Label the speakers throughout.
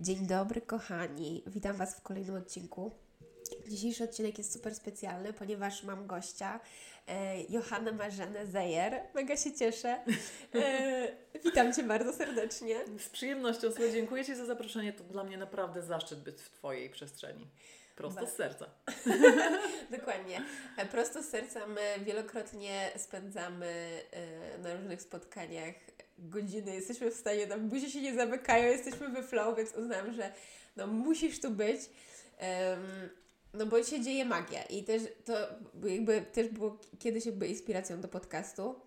Speaker 1: Dzień dobry, kochani. Witam Was w kolejnym odcinku. Dzisiejszy odcinek jest super specjalny, ponieważ mam gościa, e, Johannę Marzenę Zejer. Mega się cieszę. E, witam Cię bardzo serdecznie.
Speaker 2: Z przyjemnością, słuchaj, dziękuję Ci za zaproszenie. To dla mnie naprawdę zaszczyt być w Twojej przestrzeni. Prosto z serca.
Speaker 1: Dokładnie. E, prosto z serca my wielokrotnie spędzamy e, na różnych spotkaniach godziny. Jesteśmy w stanie, nam buzie się nie zamykają, jesteśmy we flow, więc uznałam, że no musisz tu być. Um, no bo się dzieje magia i też to jakby też było kiedyś jakby inspiracją do podcastu.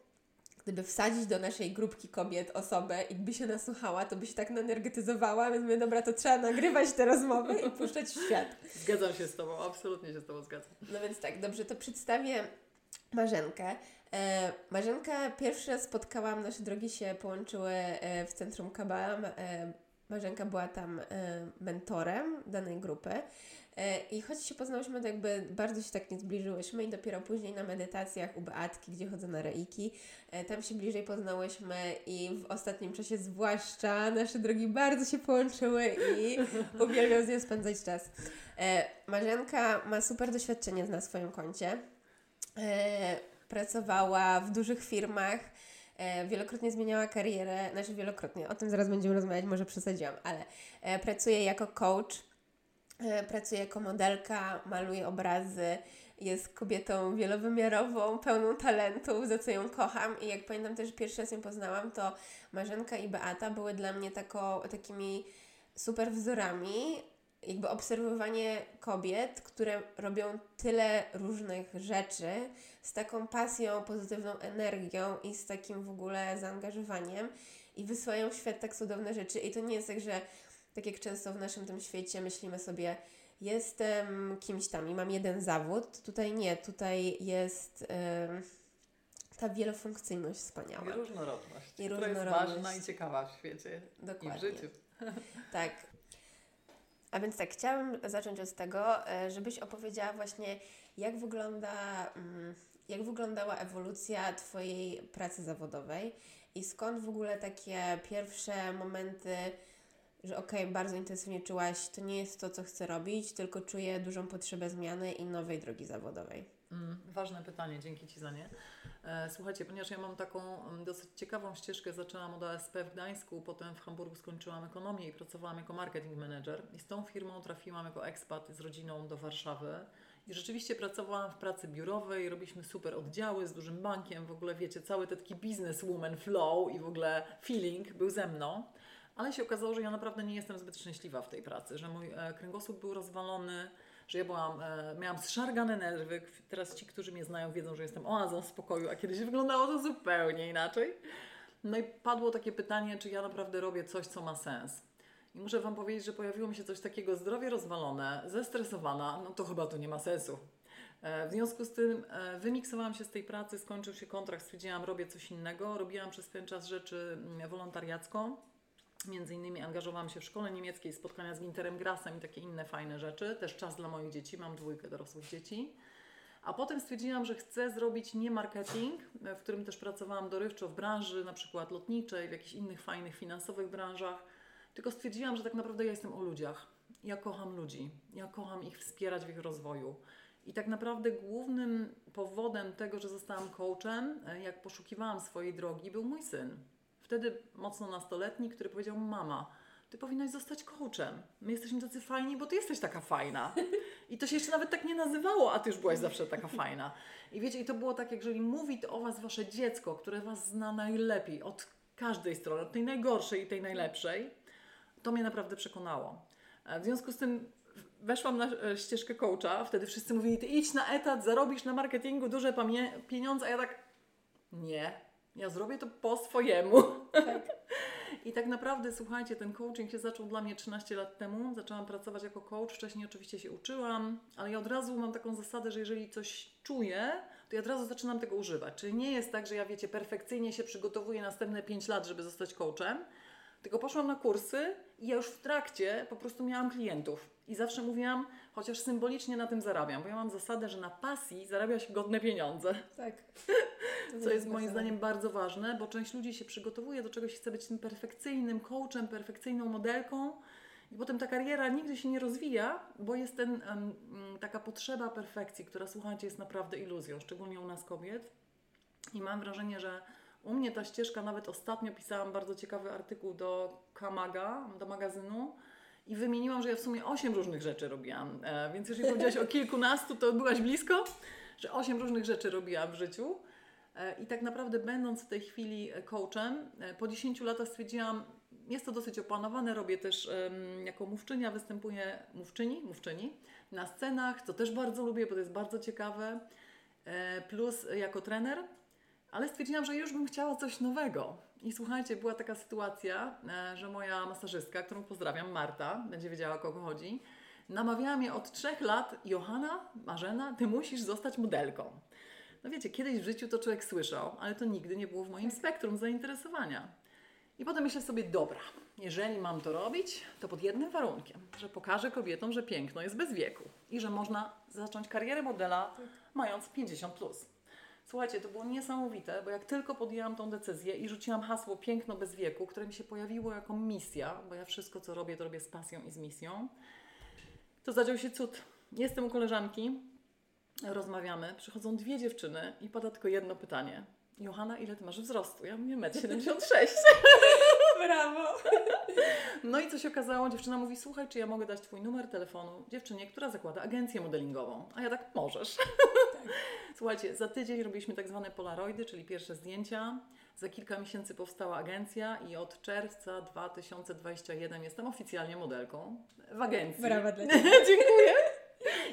Speaker 1: Gdyby wsadzić do naszej grupki kobiet osobę i by się nasłuchała, to by się tak naenergetyzowała, więc my dobra, to trzeba nagrywać te rozmowy i puszczać w świat.
Speaker 2: Zgadzam się z Tobą, absolutnie się z Tobą zgadzam.
Speaker 1: No więc tak, dobrze, to przedstawię Marzenkę. E, Marzenkę pierwszy raz spotkałam, nasze drogi się połączyły e, w Centrum Kabala. E, Marzenka była tam mentorem danej grupy. I choć się poznałyśmy, to jakby bardzo się tak nie zbliżyłyśmy i dopiero później na medytacjach u Beatki, gdzie chodzę na reiki, tam się bliżej poznałyśmy i w ostatnim czasie zwłaszcza nasze drogi bardzo się połączyły i uwielbiam z nią spędzać czas. Marzenka ma super doświadczenie na swoim koncie. Pracowała w dużych firmach, wielokrotnie zmieniała karierę, znaczy wielokrotnie, o tym zaraz będziemy rozmawiać, może przesadziłam, ale pracuje jako coach E, pracuje jako modelka, maluje obrazy, jest kobietą wielowymiarową, pełną talentów, za co ją kocham. I jak pamiętam też pierwszy raz ją poznałam, to Marzenka i Beata były dla mnie tako, takimi super wzorami, jakby obserwowanie kobiet, które robią tyle różnych rzeczy z taką pasją, pozytywną energią i z takim w ogóle zaangażowaniem i wysyłają w świat tak cudowne rzeczy. I to nie jest tak, że tak jak często w naszym tym świecie myślimy sobie, jestem kimś tam i mam jeden zawód. Tutaj nie, tutaj jest ta wielofunkcyjność wspaniała.
Speaker 2: I różnorodność. I różnorodność. Która jest ważna i ciekawa w świecie Dokładnie. i w życiu.
Speaker 1: tak. A więc tak, chciałam zacząć od tego, e, żebyś opowiedziała właśnie, jak wygląda, mm, jak wyglądała ewolucja Twojej pracy zawodowej i skąd w ogóle takie pierwsze momenty że okej, okay, bardzo intensywnie czułaś, to nie jest to, co chcę robić, tylko czuję dużą potrzebę zmiany i nowej drogi zawodowej?
Speaker 2: Mm, ważne pytanie, dzięki Ci za nie. E, słuchajcie, ponieważ ja mam taką mm, dosyć ciekawą ścieżkę, zaczęłam od ASP w Gdańsku, potem w Hamburgu skończyłam ekonomię i pracowałam jako marketing manager i z tą firmą trafiłam jako ekspat z rodziną do Warszawy. I rzeczywiście pracowałam w pracy biurowej, robiliśmy super oddziały z dużym bankiem, w ogóle wiecie, cały taki business woman flow i w ogóle feeling był ze mną. Ale się okazało, że ja naprawdę nie jestem zbyt szczęśliwa w tej pracy, że mój e, kręgosłup był rozwalony, że ja byłam, e, miałam zszargane nerwy. Teraz ci, którzy mnie znają, wiedzą, że jestem oazą spokoju, a kiedyś wyglądało to zupełnie inaczej. No i padło takie pytanie, czy ja naprawdę robię coś, co ma sens. I muszę Wam powiedzieć, że pojawiło mi się coś takiego zdrowie rozwalone, zestresowana, no to chyba to nie ma sensu. E, w związku z tym e, wymiksowałam się z tej pracy, skończył się kontrakt, stwierdziłam, robię coś innego. Robiłam przez ten czas rzeczy mm, wolontariacką. Między innymi angażowałam się w szkole niemieckiej, spotkania z Winterem Grassem i takie inne fajne rzeczy. Też czas dla moich dzieci, mam dwójkę dorosłych dzieci. A potem stwierdziłam, że chcę zrobić nie marketing, w którym też pracowałam dorywczo w branży na przykład lotniczej, w jakichś innych fajnych finansowych branżach, tylko stwierdziłam, że tak naprawdę ja jestem o ludziach. Ja kocham ludzi, ja kocham ich wspierać w ich rozwoju. I tak naprawdę głównym powodem tego, że zostałam coachem, jak poszukiwałam swojej drogi, był mój syn wtedy mocno nastoletni, który powiedział: Mama, ty powinnaś zostać coachem. My jesteśmy tacy fajni, bo ty jesteś taka fajna. I to się jeszcze nawet tak nie nazywało, a ty już byłaś zawsze taka fajna. I wiecie, i to było tak, jeżeli mówi to o was wasze dziecko, które was zna najlepiej od każdej strony, od tej najgorszej i tej najlepszej, to mnie naprawdę przekonało. E, w związku z tym weszłam na e, ścieżkę coacha, wtedy wszyscy mówili, ty idź na etat, zarobisz na marketingu duże pieniądze, a ja tak, nie, ja zrobię to po swojemu. Tak. I tak naprawdę, słuchajcie, ten coaching się zaczął dla mnie 13 lat temu. Zaczęłam pracować jako coach. Wcześniej oczywiście się uczyłam, ale ja od razu mam taką zasadę, że jeżeli coś czuję, to ja od razu zaczynam tego używać. Czyli nie jest tak, że ja, wiecie, perfekcyjnie się przygotowuję następne 5 lat, żeby zostać coachem, tylko poszłam na kursy i ja już w trakcie po prostu miałam klientów. I zawsze mówiłam, chociaż symbolicznie na tym zarabiam, bo ja mam zasadę, że na pasji zarabia się godne pieniądze.
Speaker 1: Tak.
Speaker 2: Co jest moim zdaniem bardzo ważne, bo część ludzi się przygotowuje do czegoś, chce być tym perfekcyjnym coachem, perfekcyjną modelką. I potem ta kariera nigdy się nie rozwija, bo jest ten, taka potrzeba perfekcji, która słuchajcie jest naprawdę iluzją, szczególnie u nas kobiet. I mam wrażenie, że u mnie ta ścieżka, nawet ostatnio pisałam bardzo ciekawy artykuł do Kamaga, do magazynu i wymieniłam, że ja w sumie osiem różnych rzeczy robiłam. E, więc jeżeli powiedziałaś o kilkunastu, to byłaś blisko, że osiem różnych rzeczy robiłam w życiu. E, I tak naprawdę będąc w tej chwili coachem, e, po 10 latach stwierdziłam, jest to dosyć opanowane, robię też jako mówczynia, występuję mówczyni, mówczyni na scenach, co też bardzo lubię, bo to jest bardzo ciekawe, plus jako trener, ale stwierdziłam, że już bym chciała coś nowego. I słuchajcie, była taka sytuacja, e, że moja masażystka, którą pozdrawiam, Marta, będzie wiedziała o kogo chodzi, namawiała mnie od trzech lat, Johanna, Marzena, ty musisz zostać modelką. No wiecie, kiedyś w życiu to człowiek słyszał, ale to nigdy nie było w moim spektrum zainteresowania. I potem myślę sobie, dobra, jeżeli mam to robić, to pod jednym warunkiem, że pokażę kobietom, że piękno jest bez wieku i że można zacząć karierę modela mając 50 plus. Słuchajcie, to było niesamowite, bo jak tylko podjęłam tą decyzję i rzuciłam hasło piękno bez wieku, które mi się pojawiło jako misja, bo ja wszystko co robię, to robię z pasją i z misją, to zadział się cud. Jestem u koleżanki, rozmawiamy, przychodzą dwie dziewczyny i pada tylko jedno pytanie. Johanna, ile ty masz wzrostu? Ja mówię 1,76 m.
Speaker 1: Brawo!
Speaker 2: No i co się okazało? Dziewczyna mówi, słuchaj, czy ja mogę dać Twój numer telefonu dziewczynie, która zakłada agencję modelingową? A ja tak, możesz. Tak. Słuchajcie, za tydzień robiliśmy tak zwane polaroidy, czyli pierwsze zdjęcia. Za kilka miesięcy powstała agencja i od czerwca 2021 jestem oficjalnie modelką w agencji.
Speaker 1: Brawa dla
Speaker 2: Ciebie. Dziękuję.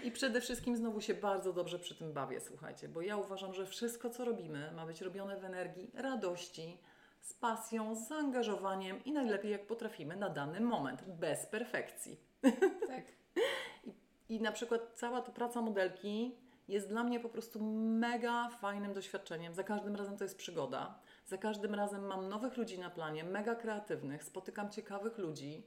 Speaker 2: I przede wszystkim znowu się bardzo dobrze przy tym bawię, słuchajcie, bo ja uważam, że wszystko, co robimy, ma być robione w energii radości, z pasją, z zaangażowaniem i najlepiej jak potrafimy na dany moment, bez perfekcji.
Speaker 1: Tak.
Speaker 2: I, I na przykład cała ta praca modelki jest dla mnie po prostu mega fajnym doświadczeniem. Za każdym razem to jest przygoda. Za każdym razem mam nowych ludzi na planie, mega kreatywnych, spotykam ciekawych ludzi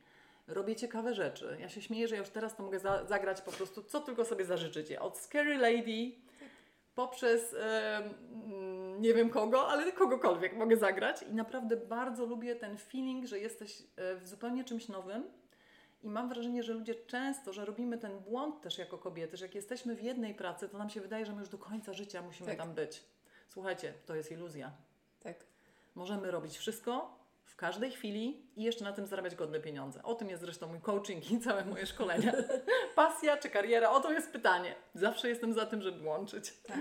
Speaker 2: robię ciekawe rzeczy. Ja się śmieję, że już teraz to mogę za zagrać po prostu, co tylko sobie zażyczycie. Od Scary Lady poprzez e, nie wiem kogo, ale kogokolwiek mogę zagrać. I naprawdę bardzo lubię ten feeling, że jesteś e, w zupełnie czymś nowym. I mam wrażenie, że ludzie często, że robimy ten błąd też jako kobiety, że jak jesteśmy w jednej pracy, to nam się wydaje, że my już do końca życia musimy tak. tam być. Słuchajcie, to jest iluzja.
Speaker 1: Tak.
Speaker 2: Możemy robić wszystko, w każdej chwili i jeszcze na tym zarabiać godne pieniądze. O tym jest zresztą mój coaching i całe moje szkolenia. Pasja czy kariera? O to jest pytanie. Zawsze jestem za tym, żeby łączyć.
Speaker 1: Tak.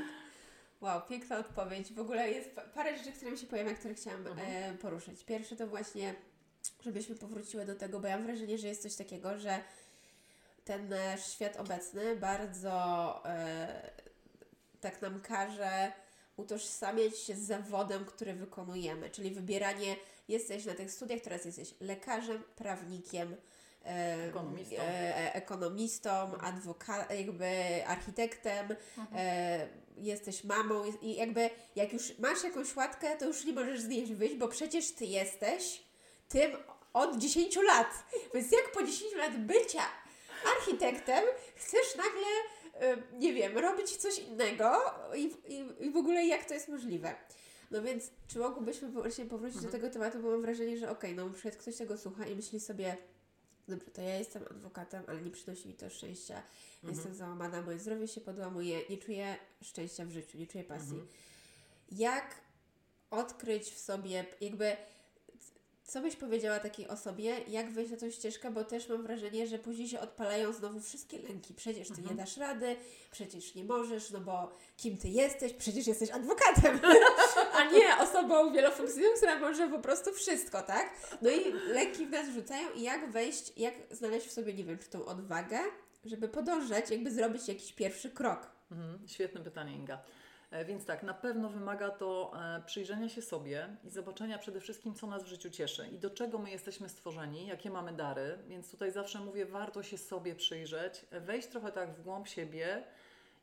Speaker 1: Wow, piękna odpowiedź. W ogóle jest parę rzeczy, które mi się pojawiają, które chciałam mhm. e, poruszyć. Pierwsze to właśnie, żebyśmy powróciły do tego, bo ja mam wrażenie, że jest coś takiego, że ten nasz świat obecny bardzo e, tak nam każe utożsamiać się z zawodem, który wykonujemy, czyli wybieranie, jesteś na tych studiach, teraz jesteś lekarzem, prawnikiem,
Speaker 2: e, ekonomistą, e,
Speaker 1: e ekonomistą adwoka- jakby architektem, mhm. e, jesteś mamą i jakby jak już masz jakąś łatkę, to już nie możesz z niej wyjść, bo przecież Ty jesteś tym od 10 lat. Więc jak po 10 lat bycia architektem chcesz nagle nie wiem, robić coś innego i, i, i w ogóle jak to jest możliwe. No więc, czy mogłybyśmy właśnie powrócić mhm. do tego tematu, bo mam wrażenie, że okej, okay, no przykład ktoś tego słucha i myśli sobie, dobrze, to ja jestem adwokatem, ale nie przynosi mi to szczęścia, mhm. jestem załamana, moje zdrowie się podłamuje, nie czuję szczęścia w życiu, nie czuję pasji. Mhm. Jak odkryć w sobie, jakby co byś powiedziała takiej osobie, jak wejść na tą ścieżkę, bo też mam wrażenie, że później się odpalają znowu wszystkie lęki. Przecież ty mhm. nie dasz rady, przecież nie możesz, no bo kim ty jesteś? Przecież jesteś adwokatem, a nie osobą wielofunkcyjną, która może po prostu wszystko, tak? No i lęki w nas rzucają i jak wejść, jak znaleźć w sobie, nie wiem, czy tą odwagę, żeby podążać, jakby zrobić jakiś pierwszy krok.
Speaker 2: Mhm. Świetne pytanie, Inga. E, Więc tak, na pewno wymaga to e, przyjrzenia się sobie i zobaczenia przede wszystkim, co nas w życiu cieszy i do czego my jesteśmy stworzeni, jakie mamy dary. Więc tutaj zawsze mówię, warto się sobie przyjrzeć, wejść trochę tak w głąb siebie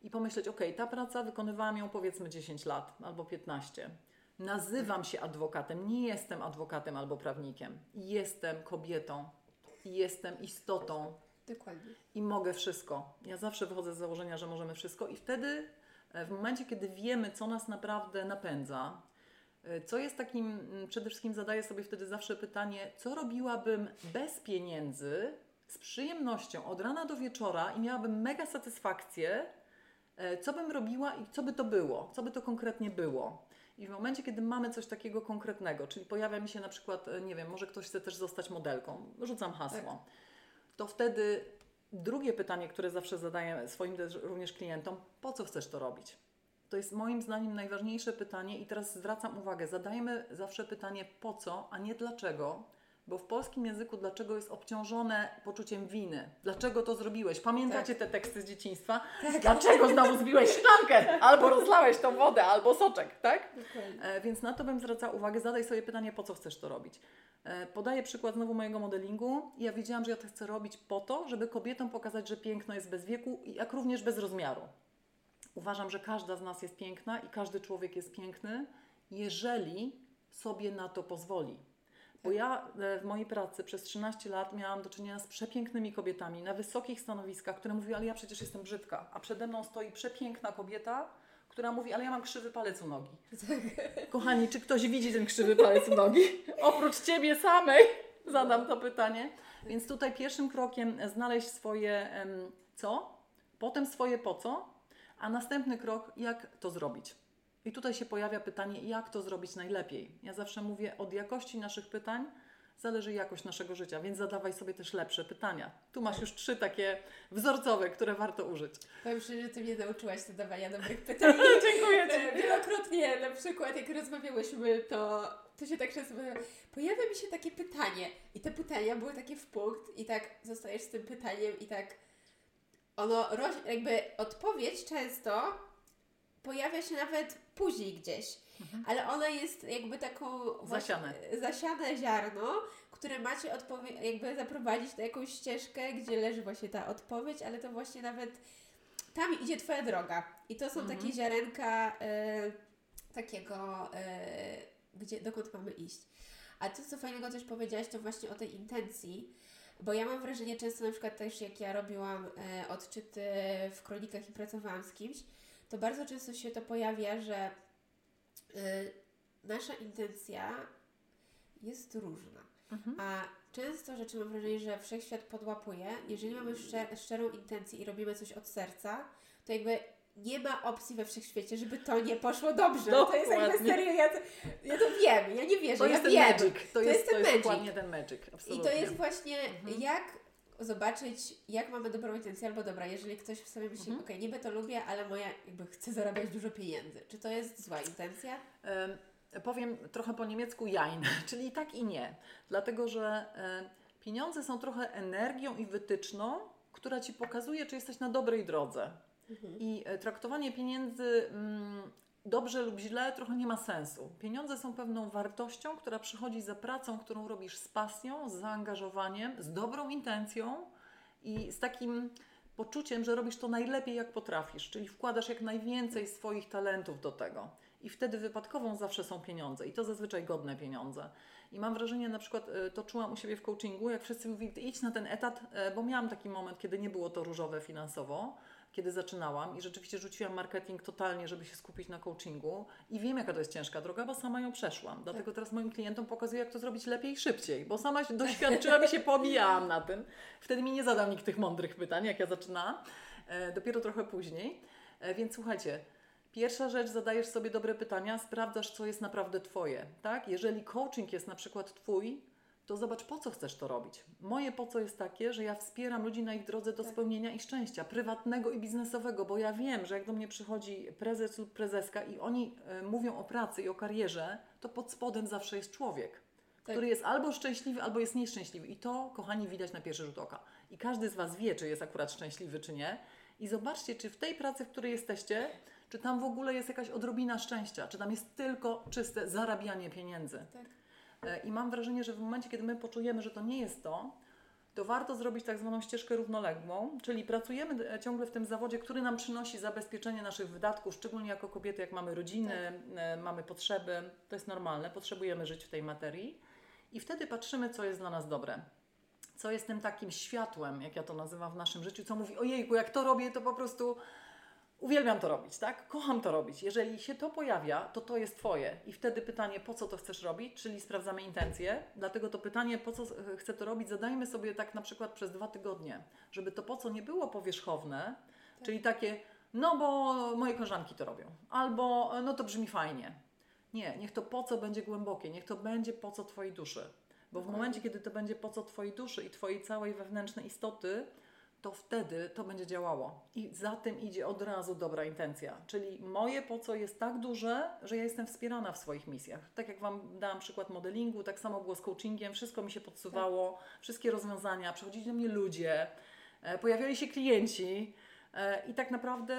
Speaker 2: i pomyśleć, ok, ta praca wykonywałam ją powiedzmy 10 lat albo 15. Nazywam się adwokatem, nie jestem adwokatem albo prawnikiem. Jestem kobietą, jestem istotą,
Speaker 1: Dokładnie.
Speaker 2: i mogę wszystko. Ja zawsze wychodzę z założenia, że możemy wszystko, i wtedy, w momencie, kiedy wiemy, co nas naprawdę napędza, e, co jest takim, mm, przede wszystkim zadaję sobie wtedy zawsze pytanie, co robiłabym bez pieniędzy, z przyjemnością od rana do wieczora i miałabym mega satysfakcję, e, co bym robiła i co by to było, co by to konkretnie było. I w momencie, kiedy mamy coś takiego konkretnego, czyli pojawia mi się na przykład, e, nie wiem, może ktoś chce też zostać modelką, rzucam hasło, to wtedy drugie pytanie, które zawsze zadaję swoim też również klientom, po co chcesz to robić? To jest moim zdaniem najważniejsze pytanie i teraz zwracam uwagę, zadajmy zawsze pytanie po co, a nie dlaczego, bo w polskim języku dlaczego jest obciążone poczuciem winy. Dlaczego to zrobiłeś? Pamiętacie te teksty z dzieciństwa? Dlaczego znowu zbiłeś szklankę? Albo rozlałeś tą wodę, albo soczek, tak? E, Więc na to bym zwracała uwagę. Zadaj sobie pytanie, po co chcesz to robić. E, Podaję przykład znowu mojego modelingu. Ja wiedziałam, że ja to chcę robić po to, żeby kobietom pokazać, że piękno jest bez wieku, jak również bez rozmiaru. Uważam, że każda z nas jest piękna i każdy człowiek jest piękny, jeżeli sobie na to pozwoli. Bo ja e, w mojej pracy przez 13 lat miałam do czynienia z przepięknymi kobietami na wysokich stanowiskach, które mówiły, ale ja przecież jestem brzydka, a przede mną stoi przepiękna kobieta, która mówi, ale ja mam krzywy palec u nogi. Kochani, czy ktoś widzi ten krzywy palec u nogi? Oprócz Ciebie samej zadam to pytanie. Więc tutaj pierwszym krokiem znaleźć swoje co, potem swoje po co, a następny krok, jak to zrobić. I tutaj się pojawia pytanie, jak to zrobić najlepiej. Ja zawsze mówię, od jakości naszych pytań zależy jakość naszego życia, więc zadawaj sobie też lepsze pytania. Tu masz już trzy takie wzorcowe, które warto użyć.
Speaker 1: Powiem szczerze, że Ty mnie nauczyłaś zadawania dobrych pytań.
Speaker 2: Dziękuję Ci.
Speaker 1: E, Wielokrotnie na przykład jak rozmawiałyśmy, to, to się tak często pojawia mi się takie pytanie i te pytania były takie w punkt i tak zostajesz z tym pytaniem i tak ono, jakby odpowiedź często pojawia się nawet później gdzieś, ale ona jest jakby taką
Speaker 2: Zasiane.
Speaker 1: zasiane ziarno, które macie odpowie- jakby zaprowadzić na jakąś ścieżkę, gdzie leży właśnie ta odpowiedź, ale to właśnie nawet tam idzie Twoja droga. I to są takie ziarenka e, takiego, e, gdzie, dokąd mamy iść. A to, co fajnego też powiedziałaś, to właśnie o tej intencji, bo ja mam wrażenie często na przykład też jak ja robiłam e, odczyty w kronikach i pracowałam z kimś, to bardzo często się to pojawia, że e, nasza intencja jest różna. A często rzeczy mam wrażenie, że wszechświat podłapuje. Jeżeli mamy szczer- szczerą intencję i robimy coś od serca, to jakby nie ma opcji we wszechświecie, żeby to nie poszło dobrze. No to jest jakby serio, ja to, ja to wiem, ja nie wierzę,
Speaker 2: To
Speaker 1: ja
Speaker 2: jest ten
Speaker 1: wiem.
Speaker 2: magic. To, jest,
Speaker 1: ten
Speaker 2: to jest
Speaker 1: magic.
Speaker 2: ten magic.
Speaker 1: I
Speaker 2: Absolutnie.
Speaker 1: to jest właśnie
Speaker 2: Mhm.
Speaker 1: jak zobaczyć, jak mamy dobrą intencję albo dobra, jeżeli ktoś w sobie myśli,
Speaker 2: Mhm.
Speaker 1: okej, niby to lubię, ale moja jakby chcę zarabiać dużo pieniędzy. Czy to jest zła intencja?
Speaker 2: Em, Powiem trochę po niemiecku jein, czyli tak i nie. Dlatego, że pieniądze są trochę energią i wytyczną, która Ci pokazuje, czy jesteś na dobrej drodze. I e, traktowanie pieniędzy mm, dobrze lub źle trochę nie ma sensu. Pieniądze są pewną wartością, która przychodzi za pracą, którą robisz z pasją, z zaangażowaniem, z dobrą intencją i z takim poczuciem, że robisz to najlepiej jak potrafisz, czyli wkładasz jak najwięcej swoich talentów do tego. I wtedy wypadkową zawsze są pieniądze i to zazwyczaj godne pieniądze. I mam wrażenie, na przykład e, to czułam u siebie w coachingu, jak wszyscy mówili, "Ty idź na ten etat, e, bo miałam taki moment, kiedy nie było to różowe finansowo, kiedy zaczynałam i rzeczywiście rzuciłam marketing totalnie, żeby się skupić na coachingu i wiem, jaka to jest ciężka droga, bo sama ją przeszłam. Dlatego teraz moim klientom pokazuję, jak to zrobić lepiej i szybciej, bo sama się doświadczyłam i się pobijałam na tym. Wtedy mi nie zadał nikt tych mądrych pytań, jak ja zaczynałam, e, dopiero trochę później. E, więc słuchajcie, Pierwsza rzecz, zadajesz sobie dobre pytania, sprawdzasz, co jest naprawdę Twoje. Tak? Jeżeli coaching jest na przykład Twój, to zobacz, po co chcesz to robić. Moje po co jest takie, że ja wspieram ludzi na ich drodze do
Speaker 1: Tak.
Speaker 2: spełnienia i szczęścia, prywatnego i biznesowego, bo ja wiem, że jak do mnie przychodzi prezes lub prezeska i oni e, mówią o pracy i o karierze, to pod spodem zawsze jest człowiek,
Speaker 1: Tak.
Speaker 2: który jest albo szczęśliwy, albo jest nieszczęśliwy. I to, kochani, widać na pierwszy rzut oka. I każdy z Was wie, czy jest akurat szczęśliwy, czy nie. I zobaczcie, czy w tej pracy, w której jesteście, czy tam w ogóle jest jakaś odrobina szczęścia, czy tam jest tylko czyste zarabianie pieniędzy.
Speaker 1: Tak.
Speaker 2: E, I mam wrażenie, że w momencie, kiedy my poczujemy, że to nie jest to, to warto zrobić tak zwaną ścieżkę równoległą, czyli pracujemy e, ciągle w tym zawodzie, który nam przynosi zabezpieczenie naszych wydatków, szczególnie jako kobiety, jak mamy rodziny, e, mamy potrzeby, to jest normalne, potrzebujemy żyć w tej materii. I wtedy patrzymy, co jest dla nas dobre. Co jest tym takim światłem, jak ja to nazywam w naszym życiu, co mówi, ojejku, jak to robię, to po prostu uwielbiam to robić, tak? Kocham to robić. Jeżeli się to pojawia, to to jest Twoje. I wtedy pytanie, po co to chcesz robić, czyli sprawdzamy intencje. Dlatego to pytanie, po co e, chcę to robić, zadajmy sobie tak na przykład przez dwa tygodnie, żeby to po co nie było powierzchowne, czyli takie, no bo moje koleżanki to robią, albo no to brzmi fajnie. Nie, niech to po co będzie głębokie, niech to będzie po co Twojej duszy. Bo w momencie, kiedy to będzie po co Twojej duszy i Twojej całej wewnętrznej istoty, to wtedy to będzie działało. I za tym idzie od razu dobra intencja. Czyli moje po co jest tak duże, że ja jestem wspierana w swoich misjach. Tak jak Wam dałam przykład modelingu, tak samo było z coachingiem, wszystko mi się podsuwało, wszystkie rozwiązania, przychodzili do mnie ludzie, e, pojawiali się klienci. e, I tak naprawdę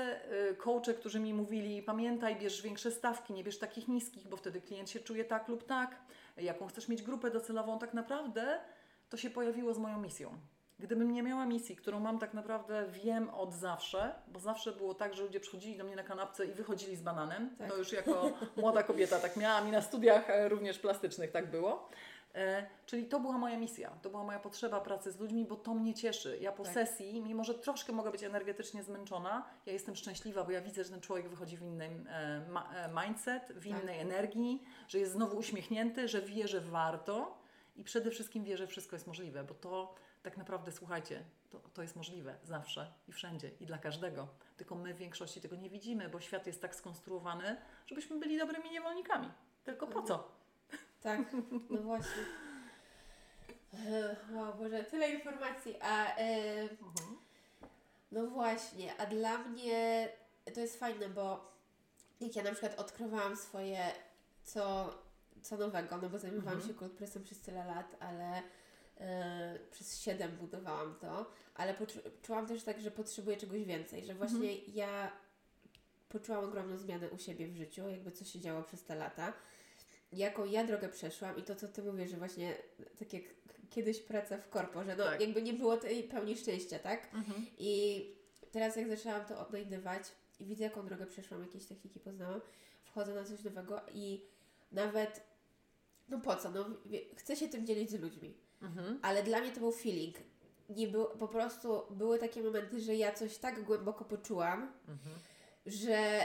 Speaker 2: e, coache, którzy mi mówili, pamiętaj, bierz większe stawki, nie bierz takich niskich, bo wtedy klient się czuje tak lub tak, jaką chcesz mieć grupę docelową, tak naprawdę to się pojawiło z moją misją. Gdybym nie miała misji, którą mam tak naprawdę wiem od zawsze, bo zawsze było tak, że ludzie przychodzili do mnie na kanapce i wychodzili z bananem.
Speaker 1: Tak.
Speaker 2: To już jako młoda kobieta tak miałam i na studiach e, również plastycznych tak było. E, czyli to była moja misja, to była moja potrzeba pracy z ludźmi, bo to mnie cieszy. Ja po
Speaker 1: Tak.
Speaker 2: sesji, mimo że troszkę mogę być energetycznie zmęczona, ja jestem szczęśliwa, bo ja widzę, że ten człowiek wychodzi w innym e, mindset, w
Speaker 1: Tak.
Speaker 2: innej energii, że jest znowu uśmiechnięty, że wie, że warto i przede wszystkim wie, że wszystko jest możliwe, bo to tak naprawdę, słuchajcie, to, to jest możliwe zawsze i wszędzie i dla każdego. Tylko my w większości tego nie widzimy, bo świat jest tak skonstruowany, żebyśmy byli dobrymi niewolnikami. Tylko po co?
Speaker 1: Tak, no właśnie. E, Wow, Boże, tyle informacji, a e, no właśnie, a dla mnie to jest fajne, bo jak ja na przykład odkrywałam swoje co, co nowego, no bo zajmowałam
Speaker 2: Mhm.
Speaker 1: się coldpressem przez tyle lat, ale przez 7 budowałam to, ale czułam też tak, że potrzebuję czegoś więcej, że właśnie ja poczułam ogromną zmianę u siebie w życiu, jakby co się działo przez te lata. Jaką ja drogę przeszłam i to, co Ty mówisz, że właśnie tak jak kiedyś praca w korpo, że no
Speaker 2: Tak.
Speaker 1: jakby nie było tej pełni szczęścia, tak?
Speaker 2: Mhm.
Speaker 1: I teraz jak zaczęłam to odnajdywać i widzę, jaką drogę przeszłam, jakieś techniki poznałam, wchodzę na coś nowego i nawet, no po co, no chcę się tym dzielić z ludźmi,
Speaker 2: Mhm.
Speaker 1: ale dla mnie to był feeling. Nie był, po prostu były takie momenty, że ja coś tak głęboko poczułam,
Speaker 2: Mhm.
Speaker 1: że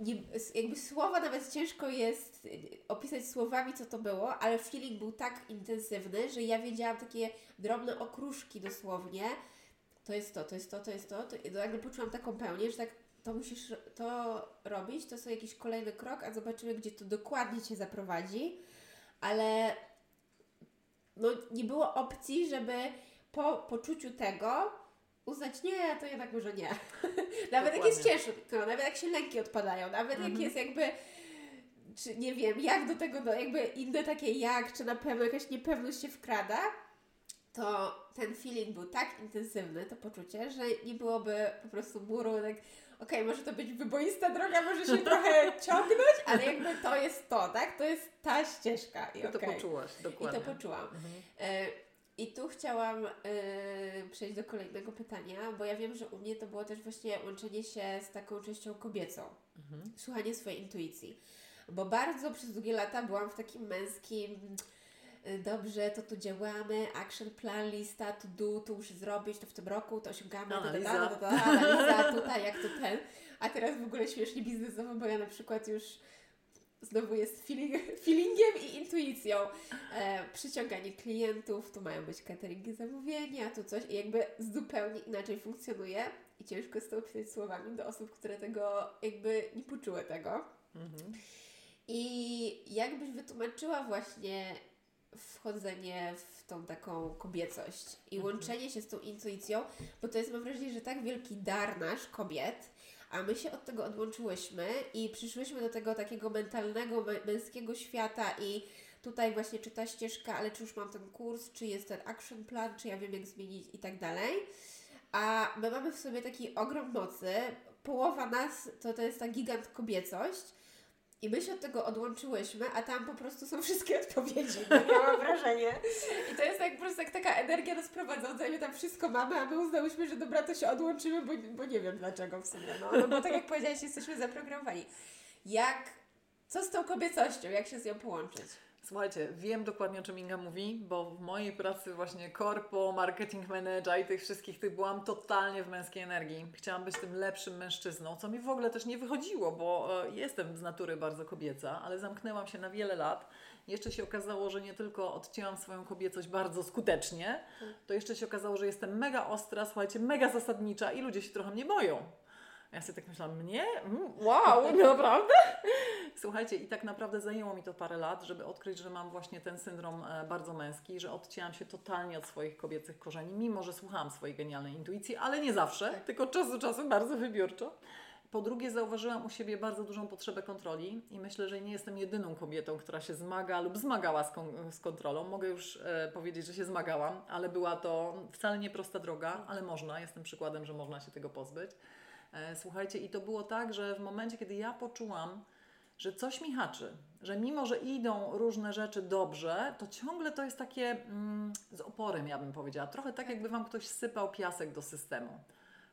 Speaker 1: nie, jakby słowa nawet ciężko jest y, opisać słowami, co to było, ale feeling był tak intensywny, że ja wiedziałam takie drobne okruszki dosłownie. To jest to, to jest to, to jest to. to nagle poczułam taką pełnię, że tak to musisz to robić, to są jakiś kolejny krok, a zobaczymy, gdzie to dokładnie Cię zaprowadzi. Ale no, nie było opcji, żeby po poczuciu tego uznać, nie, to jednak może nie. nawet jak jest
Speaker 2: Dokładnie.
Speaker 1: ciężko, nawet jak się lęki odpadają, nawet jak
Speaker 2: Mhm.
Speaker 1: jest jakby, czy nie wiem, jak do tego, no jakby inne takie jak, czy na pewno jakaś niepewność się wkrada, to ten feeling był tak intensywny, to poczucie, że nie byłoby po prostu muru, tak, okej, może to być wyboista droga, może się trochę ciągnąć, ale jakby to jest to, tak? To jest ta ścieżka. I,
Speaker 2: Ty to poczułaś,
Speaker 1: I
Speaker 2: dokładnie.
Speaker 1: to poczułam.
Speaker 2: Mhm.
Speaker 1: E, I tu chciałam e, przejść do kolejnego pytania, bo ja wiem, że u mnie to było też właśnie łączenie się z taką częścią kobiecą,
Speaker 2: Mhm.
Speaker 1: słuchanie swojej intuicji. Bo bardzo przez długie lata byłam w takim męskim dobrze, to tu działamy, action plan, lista, to do, to muszę zrobić, to w tym roku, to osiągamy, da, da, da, da, analiza, tutaj, jak to ten. A teraz w ogóle śmiesznie biznesowo, bo ja na przykład już znowu jest feeling, feelingiem i intuicją. E, przyciąganie klientów, tu mają być cateringi zamówienia, tu coś i jakby zupełnie inaczej funkcjonuje i ciężko jest to opisać słowami do osób, które tego jakby nie poczuły tego.
Speaker 2: Mhm.
Speaker 1: I jakbyś wytłumaczyła właśnie wchodzenie w tą taką kobiecość i
Speaker 2: Mhm.
Speaker 1: łączenie się z tą intuicją, bo to jest mam wrażenie, że tak wielki dar nasz kobiet, a my się od tego odłączyłyśmy i przyszłyśmy do tego takiego mentalnego, mę- męskiego świata i tutaj właśnie czy ta ścieżka, ale czy już mam ten kurs, czy jest ten action plan, czy ja wiem jak zmienić i tak dalej. a my mamy w sobie taki ogrom mocy. Połowa nas to, to jest ta gigant kobiecość. I my się od tego odłączyłyśmy, a tam po prostu są wszystkie odpowiedzi. Ja mam wrażenie. I to jest tak po prostu jak taka energia nas prowadząca i my tam wszystko mamy, a my uznałyśmy, że dobra, to się odłączymy, bo, bo nie wiem dlaczego w sumie. No, no bo tak jak powiedziałaś, jesteśmy zaprogramowani. Jak, co z tą kobiecością, jak się z nią połączyć?
Speaker 2: Słuchajcie, wiem dokładnie o czym Inga mówi, bo w mojej pracy właśnie korpo, marketing manager i tych wszystkich tych byłam totalnie w męskiej energii. Chciałam być tym lepszym mężczyzną, co mi w ogóle też nie wychodziło, bo e, jestem z natury bardzo kobieca, ale zamknęłam się na wiele lat. Jeszcze się okazało, że nie tylko odcięłam swoją kobiecość bardzo skutecznie, to jeszcze się okazało, że jestem mega ostra, słuchajcie, mega zasadnicza i ludzie się trochę mnie boją. Ja sobie tak myślałam, mnie? Mm, wow, naprawdę? Słuchajcie, i tak naprawdę zajęło mi to parę lat, żeby odkryć, że mam właśnie ten syndrom e, bardzo męski, że odcięłam się totalnie od swoich kobiecych korzeni, mimo że słuchałam swojej genialnej intuicji, ale nie zawsze,
Speaker 1: Tak.
Speaker 2: tylko czasu do czasu bardzo wybiórczo. Po drugie, zauważyłam u siebie bardzo dużą potrzebę kontroli i myślę, że nie jestem jedyną kobietą, która się zmaga lub zmagała z, kon- z kontrolą. Mogę już e, powiedzieć, że się zmagałam, ale była to wcale nie prosta droga, ale można. Jestem przykładem, że można się tego pozbyć. E, słuchajcie, i to było tak, że w momencie, kiedy ja poczułam, że coś mi haczy, że mimo, że idą różne rzeczy dobrze, to ciągle to jest takie mm, z oporem, ja bym powiedziała. Trochę tak, jakby Wam ktoś sypał piasek do systemu.